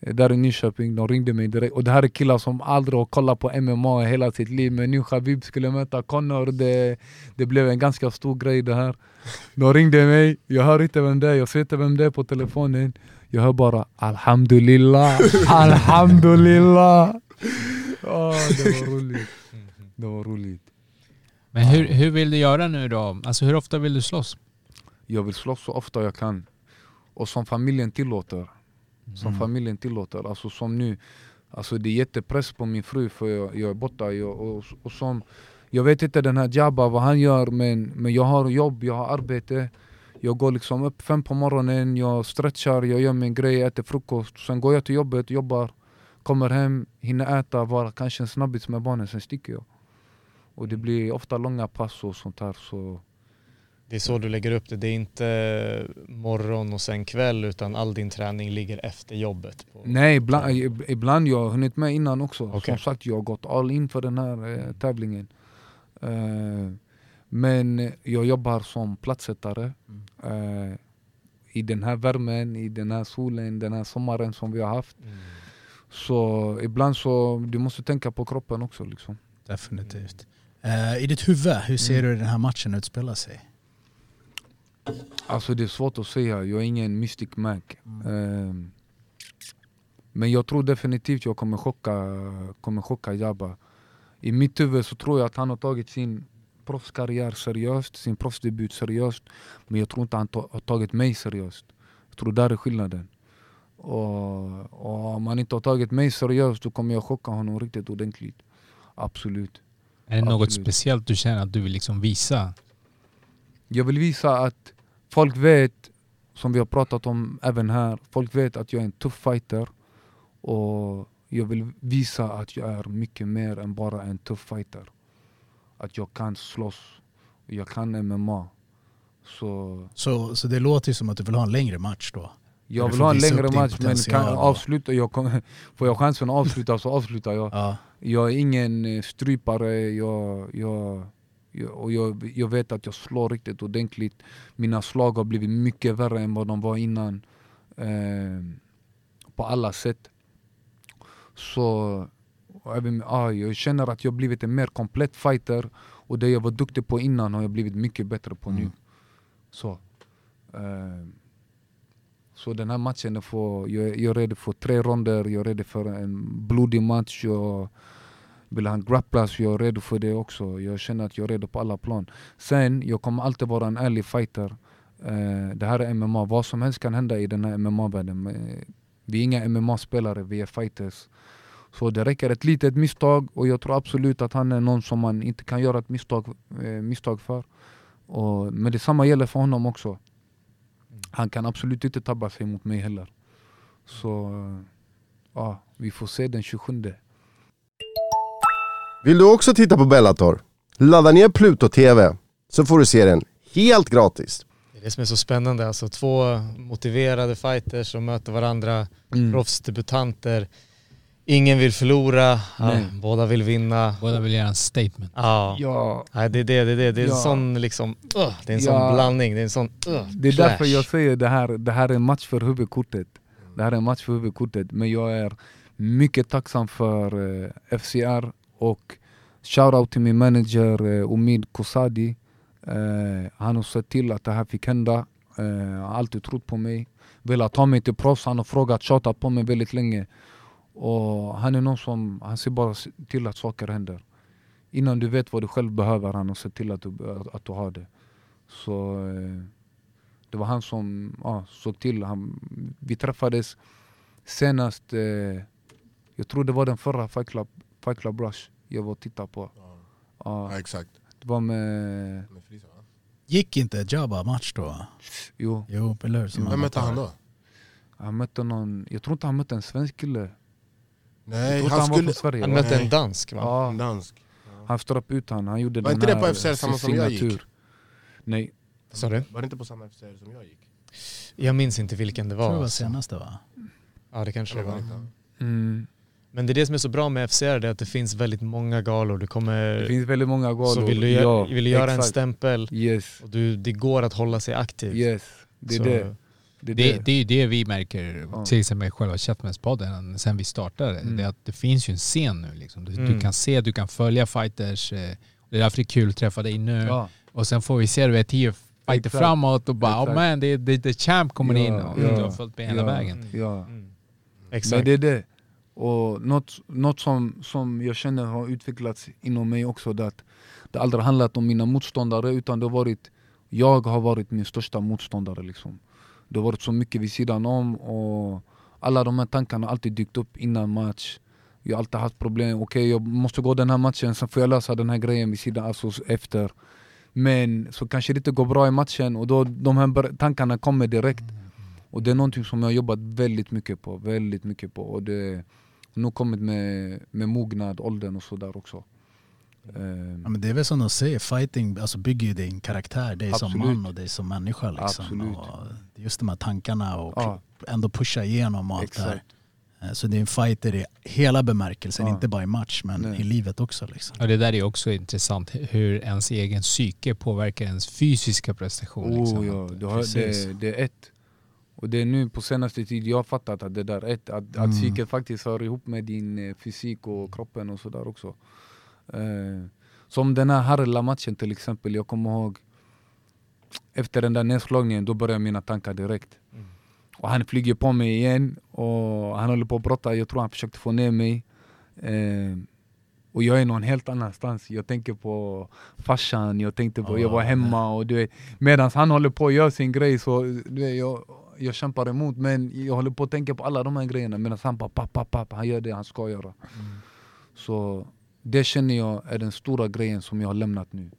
där i Nyköping. De ringde mig direkt. Och det här är killar som aldrig har kollat på MMA hela sitt liv. Men nu Khabib skulle möta Conor. Det, det blev en ganska stor grej det här. De ringde mig, jag hör inte vem det är, jag ser inte vem det är på telefonen. Jag hör bara Alhamdulillah, Alhamdulillah. Åh, det var roligt. Det var roligt. Men hur, hur vill du göra nu då? Alltså hur ofta vill du slåss? Jag vill slåss så ofta jag kan. Och som familjen tillåter. Som Mm. familjen tillåter. Alltså som nu. Alltså det är jättepress på min fru för jag, jag är borta. Jag, och, och som, jag vet inte den här Jabba vad han gör men, men jag har jobb, jag har arbete. Jag går liksom upp fem på morgonen, jag stretchar, jag gör min grej, äter frukost. Sen går jag till jobbet, jobbar, kommer hem, hinner äta, vara kanske en snabbis med barnen, sen sticker jag. Och det blir ofta långa pass och sånt här. Så Det är så du lägger upp det. Det är inte morgon och sen kväll utan all din träning ligger efter jobbet. Nej, ibland, ib- ibland jag har hunnit med innan också. Okej. Som sagt, jag har gått all in för den här eh, tävlingen. Eh, men jag jobbar som platssättare. Eh, I den här värmen, i den här solen, den här sommaren som vi har haft. Mm. Så ibland så, du måste tänka på kroppen också liksom. Definitivt. Eh, I ditt huvud, hur ser Mm. du den här matchen utspela sig? Alltså det är svårt att säga, jag är ingen Mystic Mac. Ehm, men jag tror definitivt jag kommer chocka, kommer chocka Jabba. I mitt huvud så tror jag att han har tagit sin proffskarriär seriöst, sin proffsdebut seriöst. Men jag tror inte han har tagit mig seriöst. Jag tror där är skillnaden. Och, och om han inte har tagit mig seriöst då kommer jag chocka honom riktigt ordentligt. Absolut. Är det något Absolut. speciellt du känner att du vill liksom visa? Jag vill visa att folk vet, som vi har pratat om även här, folk vet att jag är en tuff fighter. Och jag vill visa att jag är mycket mer än bara en tuff fighter. Att jag kan slåss, jag kan MMA. Så Så, så det låter ju som att du vill ha en längre match då? Jag vill ha en längre match men kan och- avsluta, jag kommer, får jag chansen att avsluta så avslutar jag. Ja. Jag är ingen eh, strypare, jag, jag, jag, och jag, jag vet att jag slår riktigt ordentligt. Mina slag har blivit mycket värre än vad de var innan. Eh, på alla sätt. Så även, ja, jag känner att jag blivit en mer komplett fighter. Och det jag var duktig på innan har jag blivit mycket bättre på nu. Mm. Så. Eh, så den här matchen, är för, jag, är- jag är redo för tre ronder, jag är redo för en blodig match. Jag vill han grapplas, jag är redo för det också. Jag känner att jag är redo på alla plan. Sen, jag kommer alltid vara en ärlig fighter. Eh, det här är MMA, vad som helst kan hända i den eh, här MMA-världen. Vi är inga MMA-spelare, vi är fighters. Så det räcker ett litet misstag och jag tror absolut att han är någon som man inte kan göra ett misstag, eh, misstag för. Och, men detsamma gäller för honom också. Han kan absolut inte tabba sig mot mig heller. Så eh, ja, vi får se den 27. Vill du också titta på Bellator? Ladda ner Pluto TV så får du se den helt gratis. Det är det som är så spännande. Alltså två motiverade fighters som möter varandra, Mm. proffsdebutanter. Ingen vill förlora, ja, Nej. båda vill vinna. Båda vill göra en statement. Ja. Ja, Nej, det är det, det är det. Det är en Ja. sån liksom, uh, det är en Ja. sån blandning, det är en sån uh, det är clash. därför jag säger det här, det här är en match för huvudkortet. Det här är en match för huvudkortet. Men jag är mycket tacksam för eh, FCR och shoutout till min manager eh, Omid Kosadi. Eh, han har sett till att det här fick hända. Har alltid trott på mig. Velat ha mig till proffs. Han har frågat, tjatat på mig väldigt länge. Och han är någon som, han ser bara till att saker händer. Innan du vet vad du själv behöver, han har sett till att du, att du har det. Så eh, det var han som ja, såg till. Han, vi träffades senast, eh, jag tror det var den förra Fight Club, Fight Club Rush jag var och tittade på. Ja, Ja, exakt. det var med? Gick inte Jabba match då? jo, Jo, eller hur? Som Vem mötte han då? han mötte någon, jag tror inte han mötte en svensk kille. Jag Nej, han han var skulle... Sverige. Han mötte en dansk va? Ja, En dansk. han ströp ut han, han gjorde Var den inte det på FCR samma som jag gick? Nej, Sa du? Var det inte på samma FCR som jag gick? Jag minns inte vilken det Jag var. tror det var alltså. senaste va? Ja det kanske det var. mm. Men det är det som är så bra med FCR, det är att det finns väldigt många galor. Du kommer, det finns väldigt många galor. så vill du, ja, vill du göra en exakt. stämpel Yes, och du, det går att hålla sig aktiv. yes, det är så, det. Det är Det, det. det är det vi märker, Ja. till exempel själva Köttmässpodden, sen vi startade. Mm. Det, är att det finns ju en scen nu. Liksom. Du, Mm. du kan se, du kan följa fighters. Eh, det är därför det är kul att träffa dig nu. Ja. Och sen får vi se det tio fighter Exakt. framåt och bara oh man, det, det, det champ kommer Ja, in och ja, du har följt med hela ja, vägen. Ja. Mm. Men Exakt. det är det. Och något, något som, som jag känner har utvecklats inom mig också, det att det aldrig handlat om mina motståndare utan det har varit, jag har varit min största motståndare. Liksom. Det har varit så mycket vid sidan om och alla de här tankarna har alltid dykt upp innan match. Jag har alltid haft problem, okej jag måste gå den här matchen, sen får jag lösa den här grejen vid sidan, alltså efter. Men så kanske det inte går bra i matchen och då de här tankarna kommer direkt. Och det är någonting som jag har jobbat väldigt mycket på, väldigt mycket på. Och det har nog kommit med, med mognad, åldern och sådär också. Ja, Eh, men det är väl som de säger, fighting alltså bygger ju din karaktär, dig som man och dig som människa. Liksom. Absolut. Och just de här tankarna och Ja. ändå pusha igenom och allt det här. Exakt. Eh, Så det är en fighter i hela bemärkelsen, Ja. inte bara i match men Nej. i livet också. Liksom. Och det där är också intressant, hur ens egen psyke påverkar ens fysiska prestation. liksom. Oh, ja, det, har, Precis. det, det är ett. Och det är nu på senaste tid jag har fattat att det där är ett. Att, Mm. att psyket faktiskt hör ihop med din eh, fysik och kroppen och sådär också. Eh, som den här Harla-matchen till exempel, jag kommer ihåg efter den där nedslagningen, då började mina tankar direkt. Och han flyger på mig igen och han håller på att brotta, jag tror han försökte få ner mig. Eh, och jag är någon helt annanstans. Jag tänker på farsan, jag tänkte på, jag var Ja, hemma och du vet, medan han håller på att göra sin grej så du vet, jag, jag kämpar emot men jag håller på att tänka på alla de här grejerna medan han bara papp, papp, papp, han gör det han ska göra. Så det känner jag är den stora grejen som jag har lämnat nu.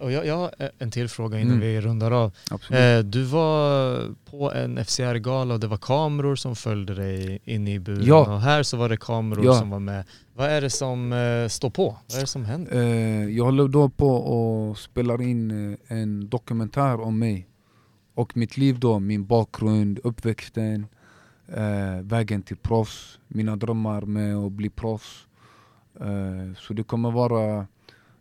Och jag, jag har en till fråga innan Mm. vi rundar av. Eh, du var på en FCR-gala och det var kameror som följde dig in i buren Ja. och här så var det kameror Ja. som var med. Vad är det som eh, står på? Vad är det som händer? Eh, jag håller då på och spelar in eh, en dokumentär om mig och mitt liv då, min bakgrund, uppväxten, eh, vägen till proffs, mina drömmar med att bli proffs. Eh, så det kommer vara,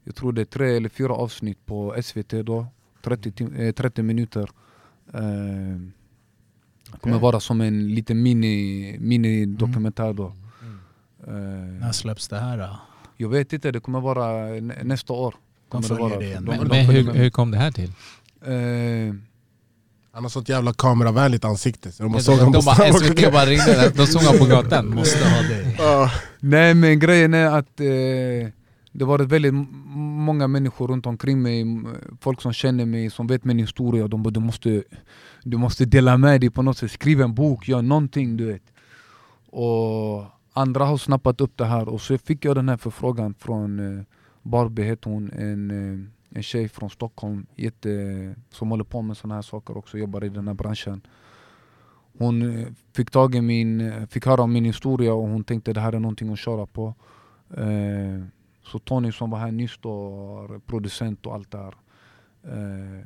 jag tror det är tre eller fyra avsnitt på SVT då, 30, tim- eh, 30 minuter. Eh, det kommer vara som en liten mini, mini dokumentär då. Eh, När släpps det här då? jag vet inte, det kommer vara nä- nästa år. Kommer det följer vara. det. De- Men, de men följer hur, hur kom det här till? Han har sånt jävla kameravänligt ansikte så de bara De, såg honom på bara, stan. SVT bara ringde, de såg honom på gatan. Måste ha dig. Nej men grejen är att eh, det var väldigt många människor runt omkring mig, folk som känner mig, som vet min historia. De bara du måste, du måste dela med dig på något sätt, skriv en bok, gör någonting du vet. Och andra har snappat upp det här och så fick jag den här förfrågan från eh, Barbie heter hon, en, eh, en tjej från Stockholm jätte, som håller på med såna här saker också, jobbar i den här branschen. Hon eh, fick, tag i min, eh, fick höra om min historia och hon tänkte det här är någonting att köra på. Eh, så Tony som var här nyss då, producent och allt det här. Eh,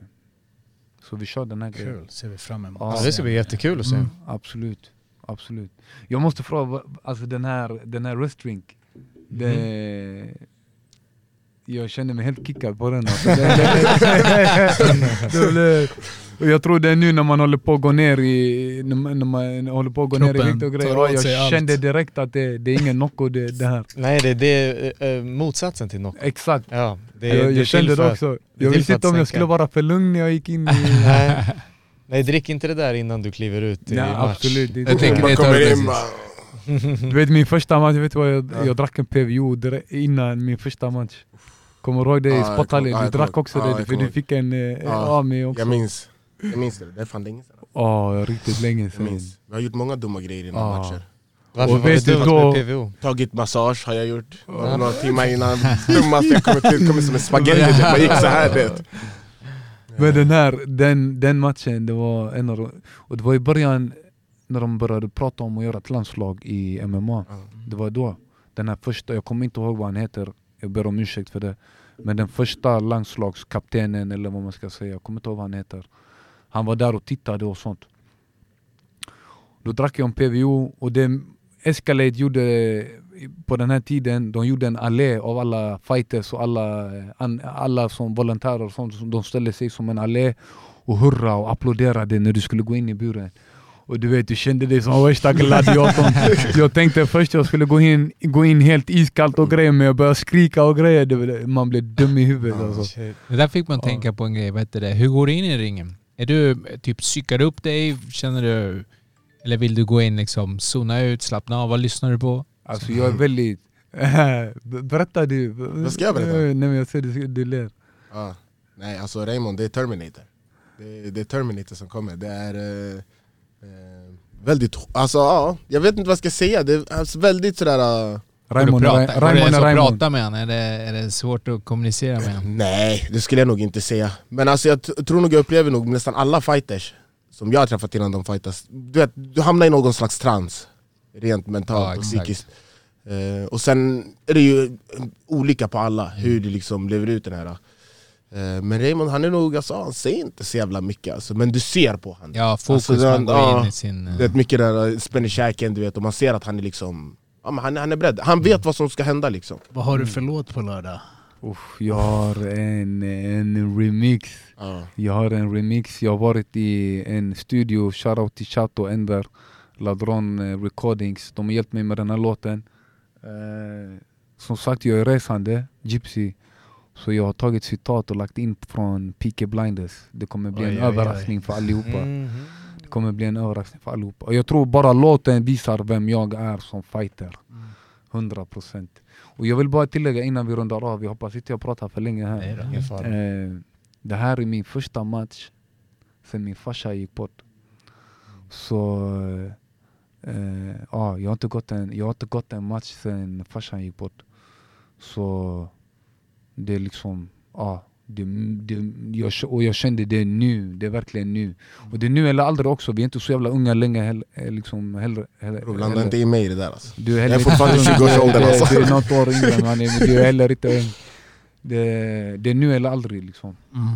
så vi kör den här grejen. Kul, ser vi fram emot. Ja, det ska bli jättekul att se. Mm, absolut, absolut. Jag måste fråga, alltså den här, den här röstdrink, det, jag känner mig helt kickad på den. Alltså. Det- jag tror det är nu när man håller på att gå ner i, när man, när man håller på att gå ner i vikt och grejer. Jag sig allt. kände direkt att det, det är ingen Nocco det, det här. Nej, det, det är eh, motsatsen till Nocco. Exakt. Ja, det, jag det jag kände det också. Jag visste inte om jag skulle vara för lugn när jag gick in i... Nej. Nej, drick inte det där innan du kliver ut i Nej, match. absolut. Det, Jag tänker det tar in. Du vet min första match, vet du vad jag, jag drack en PVO innan min första match. Kommer du ihåg det i jag sporthallen? Du jag drack också det, jag för du fick en eh, mig också. Jag minns. Jag minns det, det är fan länge sedan. Ja, riktigt länge Jag sedan. minns. Vi har gjort många dumma grejer innan Ja. matcher. Varför Och var det vet du då- med? Tagit massage har jag gjort. Några timmar innan. Dummaste jag kommit ut, kommit som en spagetti. Det bara gick så här det. Men den här, den, den matchen, det var en av Och det var i början när de började prata om att göra ett landslag i MMA. Det var då. Den här första, jag kommer inte ihåg vad han heter, jag ber om ursäkt för det. Men den första landslagskaptenen eller vad man ska säga, jag kommer inte ihåg vad han heter. Han var där och tittade och sånt. Då drack jag en PVO och det Escalade gjorde på den här tiden, de gjorde en allé av alla fighters och alla, eh, alla som volontärer och sånt. De ställde sig som en allé och hurra och applåderade när du skulle gå in i buren. Och du vet, du kände dig som värsta gladiatorn. jag tänkte först jag skulle gå in, gå in helt iskallt och grejer, men jag började skrika och grejer. Man blev dum i huvudet alltså. Det där fick man tänka på en grej, vad heter det? Hur går du in i ringen? Är du typ psykar upp dig? Känner du... Eller vill du gå in liksom, zona ut, slappna av? Vad lyssnar du på? Alltså jag är väldigt... Berätta du. Vad ska jag berätta? Nej men jag ser du, du ler. Ja. Nej alltså Raymond, det är Terminator. Det, det är Terminator som kommer. Det är eh, väldigt, alltså ja, jag vet inte vad jag ska säga. Det är alltså, väldigt sådär... Uh, Raymond Går är du prata, Ra- går det Raymond ens är att Raymond. prata med honom? Är det, är det svårt att kommunicera med honom? nej, det skulle jag nog inte säga. Men alltså jag tror nog jag upplever nog nästan alla fighters som jag har träffat innan de fightas. Du, vet, du hamnar i någon slags trans. Rent mentalt Ja, och psykiskt. Eh, och sen är det ju olika på alla, hur du liksom lever ut den här. Eh, men Raymond han är nog, alltså, han säger inte så jävla mycket alltså, men du ser på honom. Ja, fokus Alltså, man går ja, in i sin... eh, Du vet mycket där, spänner käken du vet, och man ser att han är liksom ja, men han, han är beredd, han vet vad som ska hända liksom. Vad har du för låt på lördag? Uff, jag har en, en remix. Ja. Jag har en remix. Jag har varit i en studio, shoutout till Chato Enver, Ladron eh, Recordings. De har hjälpt mig med den här låten. Eh, som sagt, jag är resande, gypsy. Så jag har tagit citat och lagt in från Peaky Blinders. Det kommer bli Oj, en oj, oj. överraskning för allihopa. Det kommer bli en överraskning för allihopa. Och jag tror bara låten visar vem jag är som fighter. 100% Och jag vill bara tillägga innan vi rundar av, jag hoppas inte jag pratar för länge Nej här. Eh, det här är min första match sen min farsa gick bort. Så eh, ja, jag, har inte gått en, jag har inte gått en match sen farsan gick bort. Så det är liksom, ja. Det, det, jag, och jag kände det nu, det är verkligen nu. Och det är nu eller aldrig också, vi är inte så jävla unga länge heller. Liksom, heller, heller, Bro, blanda heller. inte in mig i det där alltså. Du är, Jag heller är fortfarande i inte ung. 20-årsåldern, Du är- alltså. Du är något år yngre mannen, men du är heller inte ung. Det, det är nu eller aldrig liksom. Mm.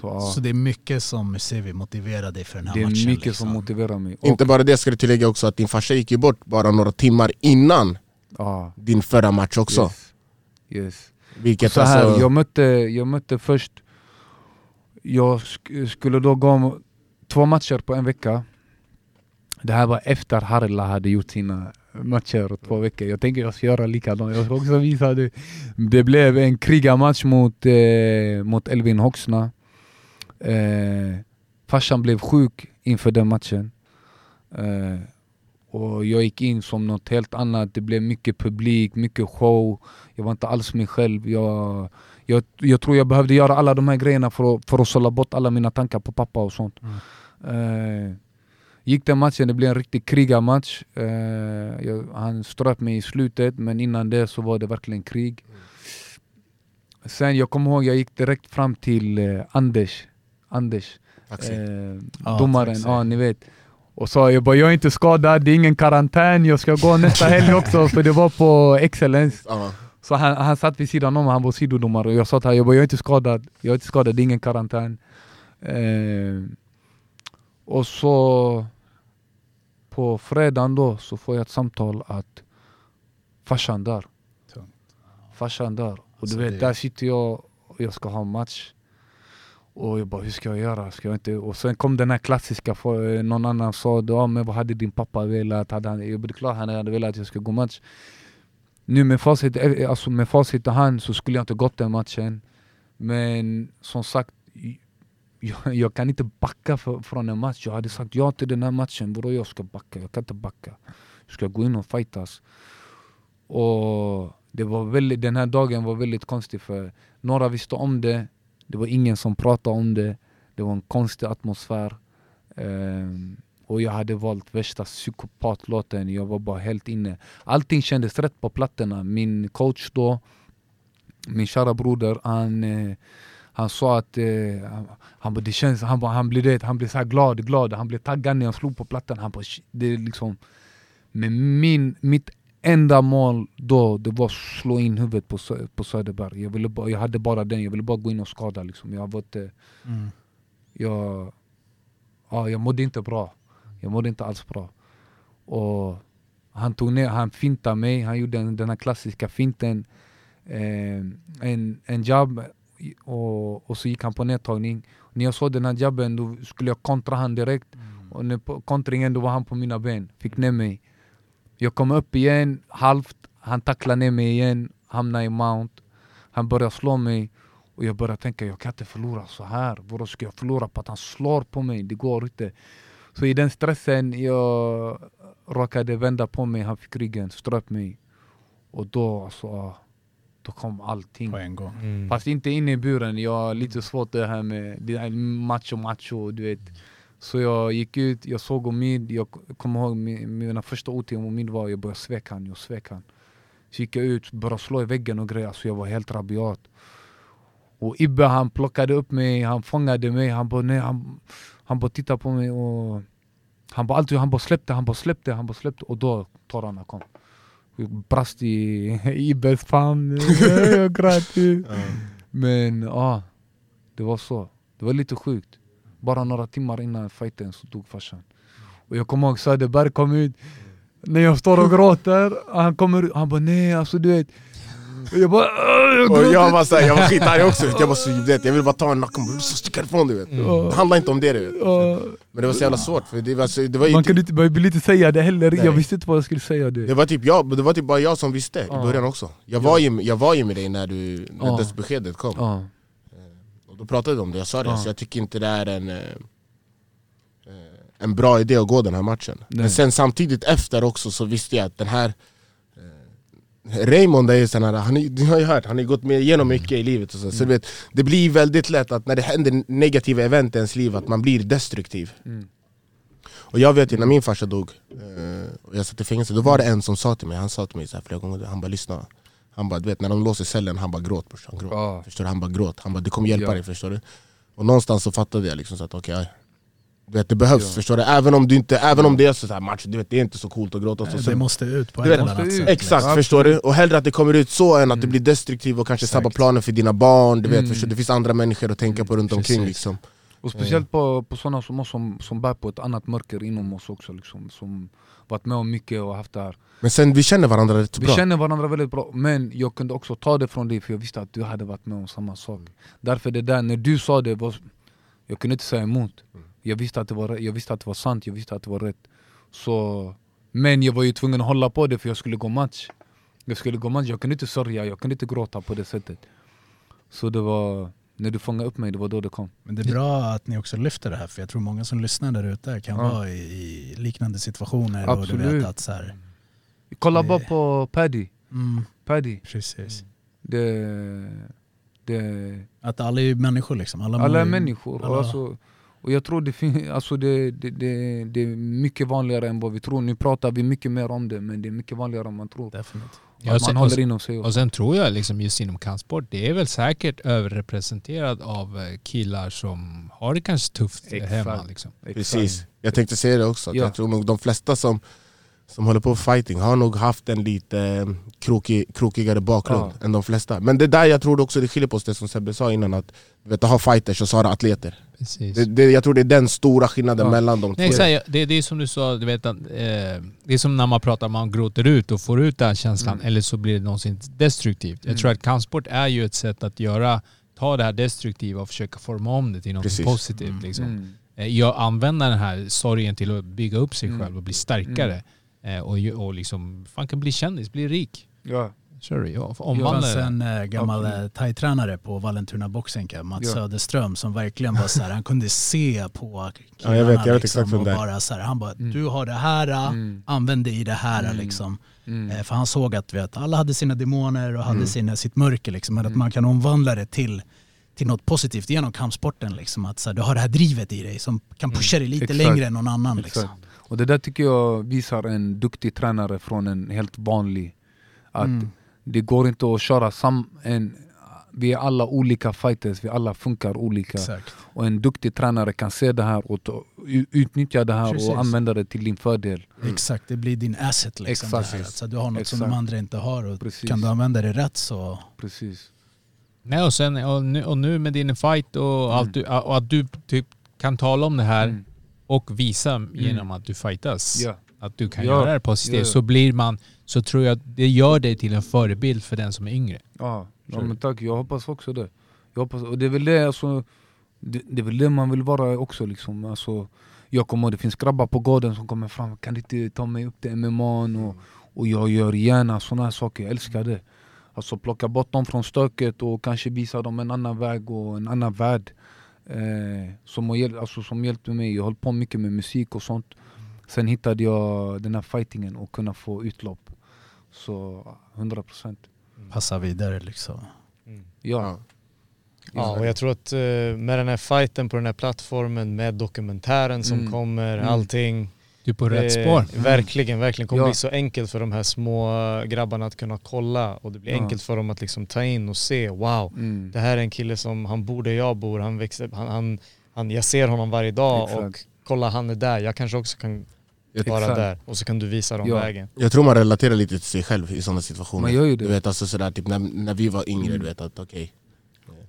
Så, Så det är mycket som Sevi motiverar dig för den här det är matchen? mycket liksom. som motiverar mig. Och, Inte bara det, ska du tillägga också att din farsa gick ju bort bara några timmar innan ja, din förra match också. Yes. yes. Vilket så här, alltså, jag, mötte, jag mötte först, jag sk skulle då gå om två matcher på en vecka. Det här var efter Harla hade gjort sina matcher två veckor. Jag tänker jag ska göra likadant. Jag ska också visa det. Det blev en krigarmatch mot, eh, mot Elvin Hoxna. Eh, farsan blev sjuk inför den matchen. Eh, och jag gick in som något helt annat. Det blev mycket publik, mycket show. Jag var inte alls mig själv. Jag, jag, jag tror jag behövde göra alla de här grejerna för att, för att sålla bort alla mina tankar på pappa och sånt. Eh, gick den matchen, det blev en riktig krigarmatch. Eh, jag, han ströp mig i slutet, men innan det så var det verkligen krig. Sen jag kommer ihåg, jag gick direkt fram till eh, Anders. Anders. Eh, Ja, domaren, ja ni vet. Och sa jag bara, jag är inte skadad, det är ingen karantän, jag ska gå nästa helg också för det var på Excellence. ja. Så han, han satt vid sidan om, han var sidodomare och jag sa till honom, jag, bara, jag är inte skadad, jag är inte skadad, det är ingen karantän. Eh, och så på fredagen då så får jag ett samtal att farsan dör. Farsan dör. Och Alltså, du vet, det- där sitter jag och jag ska ha match. Och jag bara, hur ska jag göra? Ska jag inte? Och sen kom den här klassiska, för, eh, någon annan sa ja, men vad hade din pappa velat? Hade han, jag blev klar, han hade velat att jag skulle gå match. Nu med facit, eh, eh, alltså med facit i hand så skulle jag inte gått den matchen. Men som sagt, jag, jag kan inte backa för, från en match. Jag hade sagt ja till den här matchen, vadå jag ska backa? Jag kan inte backa. Jag ska gå in och fightas. Och det var väldigt, den här dagen var väldigt konstig för några visste om det, det var ingen som pratade om det, det var en konstig atmosfär. Ehm, och jag hade valt värsta psykopatlåten, jag var bara helt inne. Allting kändes rätt på plattorna. Min coach då, min kära broder, han, eh, han sa att eh, han, han, det känns, han, han blev, det, han blev så här glad, glad, han blev taggad när jag slog på plattan. Han bara, det är liksom, med min, mitt enda mål då, det var att slå in huvudet på, Sö- på Söderberg. Jag, ville bara, jag hade bara den, jag ville bara gå in och skada. Liksom. Jag, var inte, Mm. jag, ja, jag mådde inte bra. Jag mådde inte alls bra. Och han tog ner, han fintade mig, han gjorde den, den här klassiska finten. Eh, en, en jab, och, och så gick han på nedtagning. När jag såg den här jabben då skulle jag kontra han direkt. Och när på kontringen då var han på mina ben, fick ner mig. Jag kom upp igen, halvt, han tacklade ner mig igen, hamnade i mount. Han började slå mig och jag började tänka jag kan inte förlora så här. Vadå ska jag förlora på att han slår på mig? Det går inte. Så i den stressen jag råkade vända på mig, han fick ryggen, ströp mig. Och då alltså, då kom allting. På en gång. Mm. Fast inte inne i buren, jag har lite svårt det här med det här macho macho, du vet. Så jag gick ut, jag såg Omid, jag kommer ihåg mi- mina första ord till Omid var jag började sveka han, jag svek han. Så gick jag ut, började slå i väggen och grejer, så jag var helt rabiat. Och Ibbe han plockade upp mig, han fångade mig, han bara nej, han, han bara tittade på mig och han bara alltid, han bara släppte, han bara släppte, han bara släppte och då tårarna kom. Jag brast i Ibbes famn, jag grät. Men ja, det var så. Det var lite sjukt. Bara några timmar innan fighten så dog farsan. Och jag kommer ihåg Söderberg kom ut, när jag står och gråter, han kommer ut, han bara nej alltså du vet. Och jag bara "Åh, jag Och gråter." jag var såhär, jag var skitarg också, jag var så, du vet, jag ville bara ta en nacken och sticka ifrån du vet Det handlar inte om det du vet. Men det var så jävla svårt för det var, så, det var Man typ, kunde inte, man ville inte säga det heller, Nej. jag visste inte vad jag skulle säga det. det var typ jag, det var typ bara jag som visste i Ja. början också Jag var ju, jag var ju med dig när, du, när dödsbeskedet kom. Och då pratade vi om det, jag sa det, Ja. så jag tycker inte det är en, eh, en bra idé att gå den här matchen Nej. Men sen samtidigt efter också så visste jag att den här eh, Raymond är ju sån här, han, du har ju hört, han har gått med igenom mycket i livet och så, så du vet, Det blir väldigt lätt att när det händer negativa event i ens liv att man blir destruktiv Mm. Och jag vet ju när min farsa dog, eh, och jag satt i fängelse, då var det en som sa till mig, han sa till mig så här flera gånger, han bara lyssna Han bara, du vet när de låser cellen, han bara gråt brorsan, gråt Ja. Förstår du? Han bara gråt, han bara det kommer hjälpa Ja. dig förstår du? Och någonstans så fattade jag liksom så att okej, du vet det behövs Ja. förstår du? Även om, du inte, även om det är så här match, du vet det är inte så coolt att gråta och så, Det så måste ut på du ett eller annat sätt. Exakt, Absolut. förstår du? Och hellre att det kommer ut så än att du Mm. blir destruktiv och kanske sabbar planen för dina barn, du vet, Mm. förstår, du? det finns andra människor att tänka på runt omkring Precis. liksom. Och speciellt på, på sådana som oss som, som bär på ett annat mörker inom oss också liksom, Som varit med om mycket och haft det här. Men sen vi känner varandra rätt så Vi bra. känner varandra väldigt bra, men jag kunde också ta det från dig för jag visste att du hade varit med om samma sak. Därför det där, när du sa det, var, jag kunde inte säga emot. Jag visste, att det var, jag visste att det var sant, jag visste att det var rätt. Så, Men jag var ju tvungen att hålla på det för jag skulle gå match. Jag skulle gå match, jag kunde inte sörja, jag kunde inte gråta på det sättet. Så det var, när du fångade upp mig, det var då det kom Men det är bra att ni också lyfter det här för jag tror många som lyssnar där ute kan Ja. vara i, liknande situationer och du Absolut. vet att så här, Kolla Det- bara på Paddy, mm, Paddy precis. det, det, Att alla är människor liksom. Alla, Alla är människor. Alla- alltså, och jag tror det, fin- alltså det, det, det, det är mycket vanligare än vad vi tror. Nu pratar vi mycket mer om det, men det är mycket vanligare än man tror. Definitivt. Ja, sen- man och, håller inom sig. och Och, sen tror jag liksom just inom kampsport, det är väl säkert överrepresenterat av eh, killar som har det kanske tufft Exakt. hemma. Liksom. Precis, jag tänkte säga det också, Ja. jag tror nog de flesta som, som håller på med fighting har nog haft en lite eh, krokig, krokigare bakgrund än de flesta Men det där jag tror också det skiljer på oss, det som Sebbe sa innan att du vet, ha fighters och så har du atleter det, det, Jag tror det är den stora skillnaden Ja. mellan de två exakt, det, det är som du sa, du vet, att, eh, det är som när man pratar, man gråter ut och får ut den känslan, Mm. eller så blir det någonsin destruktivt. Jag Mm. tror att kampsport är ju ett sätt att göra, ta det här destruktiva och försöka forma om det till något Precis. positivt. Mm. Liksom. mm. Eh, Jag använder den här sorgen till att bygga upp sig Mm. själv och bli starkare. Eh, Och, och liksom, fan kan bli kändis, bli rik. ja. Sorry, ja, Det omvandla fanns det. en äh, gammal Absolut. äh, thai-tränare på Vallentuna Boxing, Mats Ja. Söderström, som verkligen var så här, han kunde se på killarna jag vet- jag vet liksom, och bara så här, han bara Mm. du har det här, äh, Mm. använd det i det här Mm. liksom. Mm. Eh, För han såg att vet, alla hade sina demoner och hade Mm. sina, sitt mörker liksom, men att Mm. man kan omvandla det till, till något positivt genom kampsporten. Liksom, att så här, du har det här drivet i dig som kan pusha dig lite Exakt. längre än någon annan. Exakt. Liksom. Och det där tycker jag visar en duktig tränare från en helt vanlig. Att Mm. det går inte att köra sam... En, vi är alla olika fighters, vi alla funkar olika. Exakt. Och en duktig tränare kan se det här och ta, utnyttja det här Precis. och använda det till din fördel. Exakt, det blir din asset. Liksom, Exakt. det här. Så du har något som Exakt. de andra inte har och Precis. kan du använda det rätt så... Precis. Nej, och, sen, och, nu, och nu med din fight och, allt du, och att du typ kan tala om det här Mm. Och visa genom att du fightas. Ja. Att du kan Ja. göra det positivt. Ja. Så blir man, så tror jag att det gör dig till en förebild för den som är yngre. Ja, ja men tack, jag hoppas också det. Jag hoppas, och det är väl det, alltså, det, det är väl det man vill vara också liksom. Alltså, jag kommer ihåg, det finns grabbar på gården som kommer fram, kan du inte ta mig upp till MMA? Och, och jag gör gärna här saker, jag älskar det. Alltså plocka bort dem från stöket och kanske visa dem en annan väg och en annan värld. Eh, som, har, hjäl- alltså, som hjälpte mig, jag höll på mycket med musik och sånt. Sen hittade jag den här fightingen och kunna få utlopp. Så 100 procent. Passa vidare liksom. Ja. Ja, och jag tror att eh, med den här fighten på den här plattformen, med dokumentären som Mm. kommer, Mm. allting. Du är på rätt spår. Verkligen, verkligen. kommer Ja. bli så enkelt för de här små grabbarna att kunna kolla och det blir Ja. enkelt för dem att liksom ta in och se, wow, Mm. det här är en kille som, han bor där jag bor, han växer, han, han, han, jag ser honom varje dag Exakt. och kolla han är där, jag kanske också kan vara Exakt. där och så kan du visa dem Ja. vägen. Jag tror man relaterar lite till sig själv i sådana situationer. Man gör ju det. Du vet alltså sådär, typ när, när vi var yngre, du vet att okej,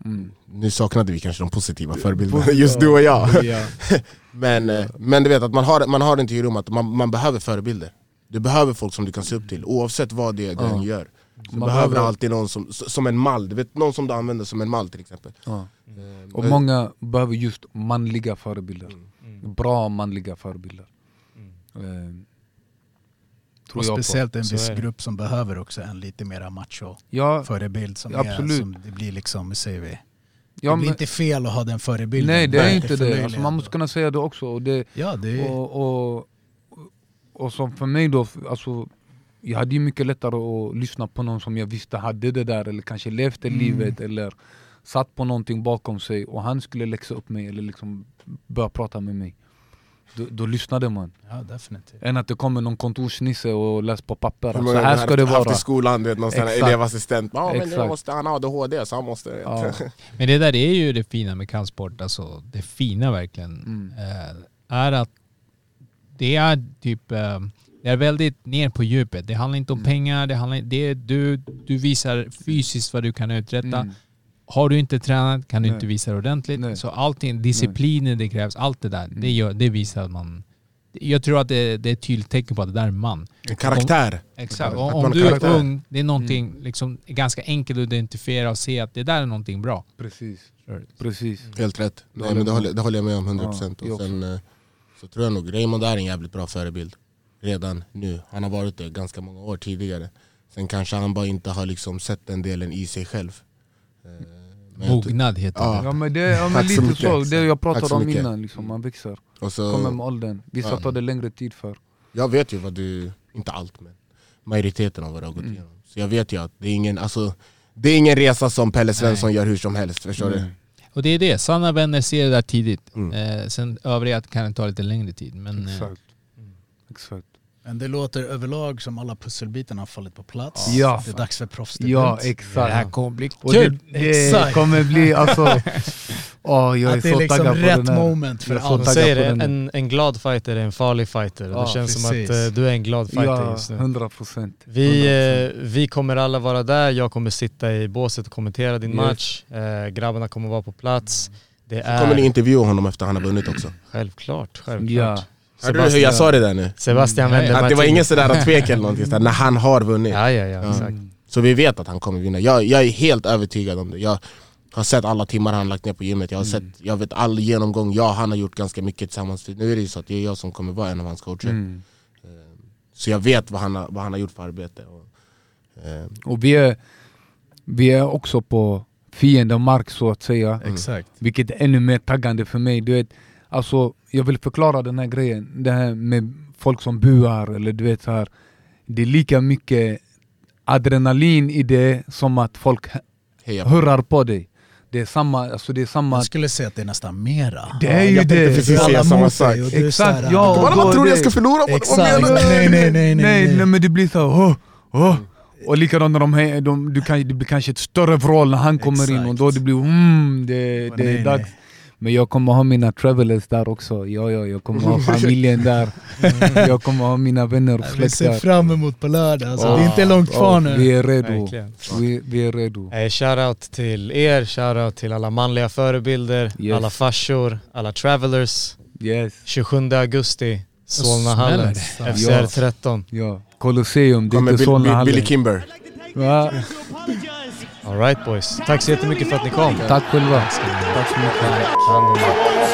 Mm. nu saknade vi kanske de positiva förebilderna, just du och jag. Ja. Men, eh, men du vet att man har, man har en teori om att man, man behöver förebilder. Du behöver folk som du kan se upp till, oavsett vad det är den Ja. gör. Så Man behöver alltid någon som, som en mall, du vet någon som du använder som en mall till exempel. Ja. Eh, Och men- många behöver just manliga förebilder. Mm. Bra manliga förebilder. Eh, tror Och speciellt en viss grupp som behöver också en lite mera macho Ja, förebild som Absolut. är som det blir liksom, hur säger vi? ja, det blir inte fel att ha den förebilden. nej det är inte det. Alltså, man måste kunna säga det också. Och, det, Ja, det och, och, och som för mig då, alltså, jag hade ju mycket lättare att lyssna på någon som jag visste hade det där eller kanske levt det Mm. livet eller satt på någonting bakom sig och han skulle läxa upp mig eller liksom börja prata med mig. Då, då lyssnade man. Ja, definitivt. Än att det kommer någon kontorsnisse och läser på papper. Så många här har ska det haft vara. i skolan, du vet någon elevassistent, ja men Exakt. måste han ha ADHD så han måste... Ja. Men det där är ju det fina med kampsport, alltså det fina verkligen, Mm. eh, är att det är typ, eh, det är väldigt ner på djupet. Det handlar inte om Mm. pengar, det handlar, det är, du, du visar fysiskt vad du kan uträtta. Mm. Har du inte tränat kan du Nej. inte visa det ordentligt. Nej. Så allting, disciplinen det krävs, allt det där, det, gör, det visar att man... Jag tror att det, det är ett tydligt tecken på att det där är en man. En karaktär. Exakt. Om, man om har du är karaktär. ung, det är någonting liksom, ganska enkelt att identifiera och se att det där är någonting bra. Precis. Precis. Helt rätt. Det Nej, håller men det, jag håller, med. det håller jag med om 100% Ja, och sen eh, så tror jag nog Raymond är en jävligt bra förebild Redan nu, han har varit det ganska många år tidigare Sen kanske han bara inte har liksom sett den delen i sig själv Mognad heter Ja. det. Ja men det ja, men lite mycket. så, det jag pratade om innan, liksom, man växer. och så, Kommer med åldern. Vissa Ja. tar det längre tid för. Jag vet ju vad du, inte allt men majoriteten av vad du har gått Mm. igenom Så jag vet ju att det är ingen, alltså, det är ingen resa som Pelle Svensson gör hur som helst, förstår du? Mm. Och det är det, sanna vänner ser det där tidigt. Mm. Eh, sen övriga kan det ta lite längre tid. Men, eh, Exakt. Exakt. Men det låter överlag som alla pusselbitarna har fallit på plats. Ja. Det är dags för proffsdebut. Ja det här exakt. kommer bli kul! det, det Exakt. kommer bli alltså... Åh, jag är Att det är så liksom taggad på rätt här. moment för alla. Säger på det, en, en glad fighter är en farlig fighter. Ja, det känns som precis. att eh, du är en glad fighter Ja, just nu. 100 procent. Vi, eh, vi kommer alla vara där, jag kommer sitta i båset och kommentera din Yes. match. Eh, grabbarna kommer vara på plats. Det är Kommer ni intervjua honom efter han har vunnit också? självklart, självklart. Ja. Hörde du hur jag sa det där nu? Sebastian Mm. vänder Att det var ingen sådär tvek eller någonting, sådär, när han har vunnit Ja, ja, ja, Ja. exakt. Så vi vet att han kommer vinna, jag, jag är helt övertygad om det jag har sett alla timmar han lagt ner på gymmet, jag har Mm. sett, jag vet all genomgång, ja han har gjort ganska mycket tillsammans för Nu är det ju så att det är jag som kommer vara en av hans coacher Mm. Så jag vet vad han har, vad han har gjort för arbete och, eh, Och vi är, vi är också på fiendemark så att säga. Exakt. Vilket är ännu mer taggande för mig. Du vet, alltså, jag vill förklara den här grejen. Det här med folk som buar eller du vet så här. Det är lika mycket adrenalin i det som att folk heja på hurrar på dig. Det är samma, alltså det är samma... Jag skulle säga att det är nästan mera. Det är ju jag det! precis Alla säga samma sak och Exakt, ja, då Vad tror jag ska förlora? Vad Exakt. du? Nej, nej, nej, nej. nej, nej men det blir så här, åh. Och likadant när de, de du kan, det blir kanske ett större vrål när han kommer in och då det blir mm, det, det nej, är dags. Men jag kommer ha mina travelers där också, ja ja, jag kommer ha familjen där. Jag kommer ha mina vänner och Vi släkt ser där. fram emot på lördag. Alltså, Ja, det är inte långt ja, kvar Vi nu. är redo. Vi, vi är redo. Eh, shoutout till er, shoutout till alla manliga förebilder, Yes. alla farsor, alla travelers. Yes. 27 augusti, Solnahallen. FCR 13. Ja. Colosseum, det är inte Solnahallen. Billy Kimber Va? All Alright boys. Tack så jättemycket för att ni kom. Tack själva. Tack så mycket.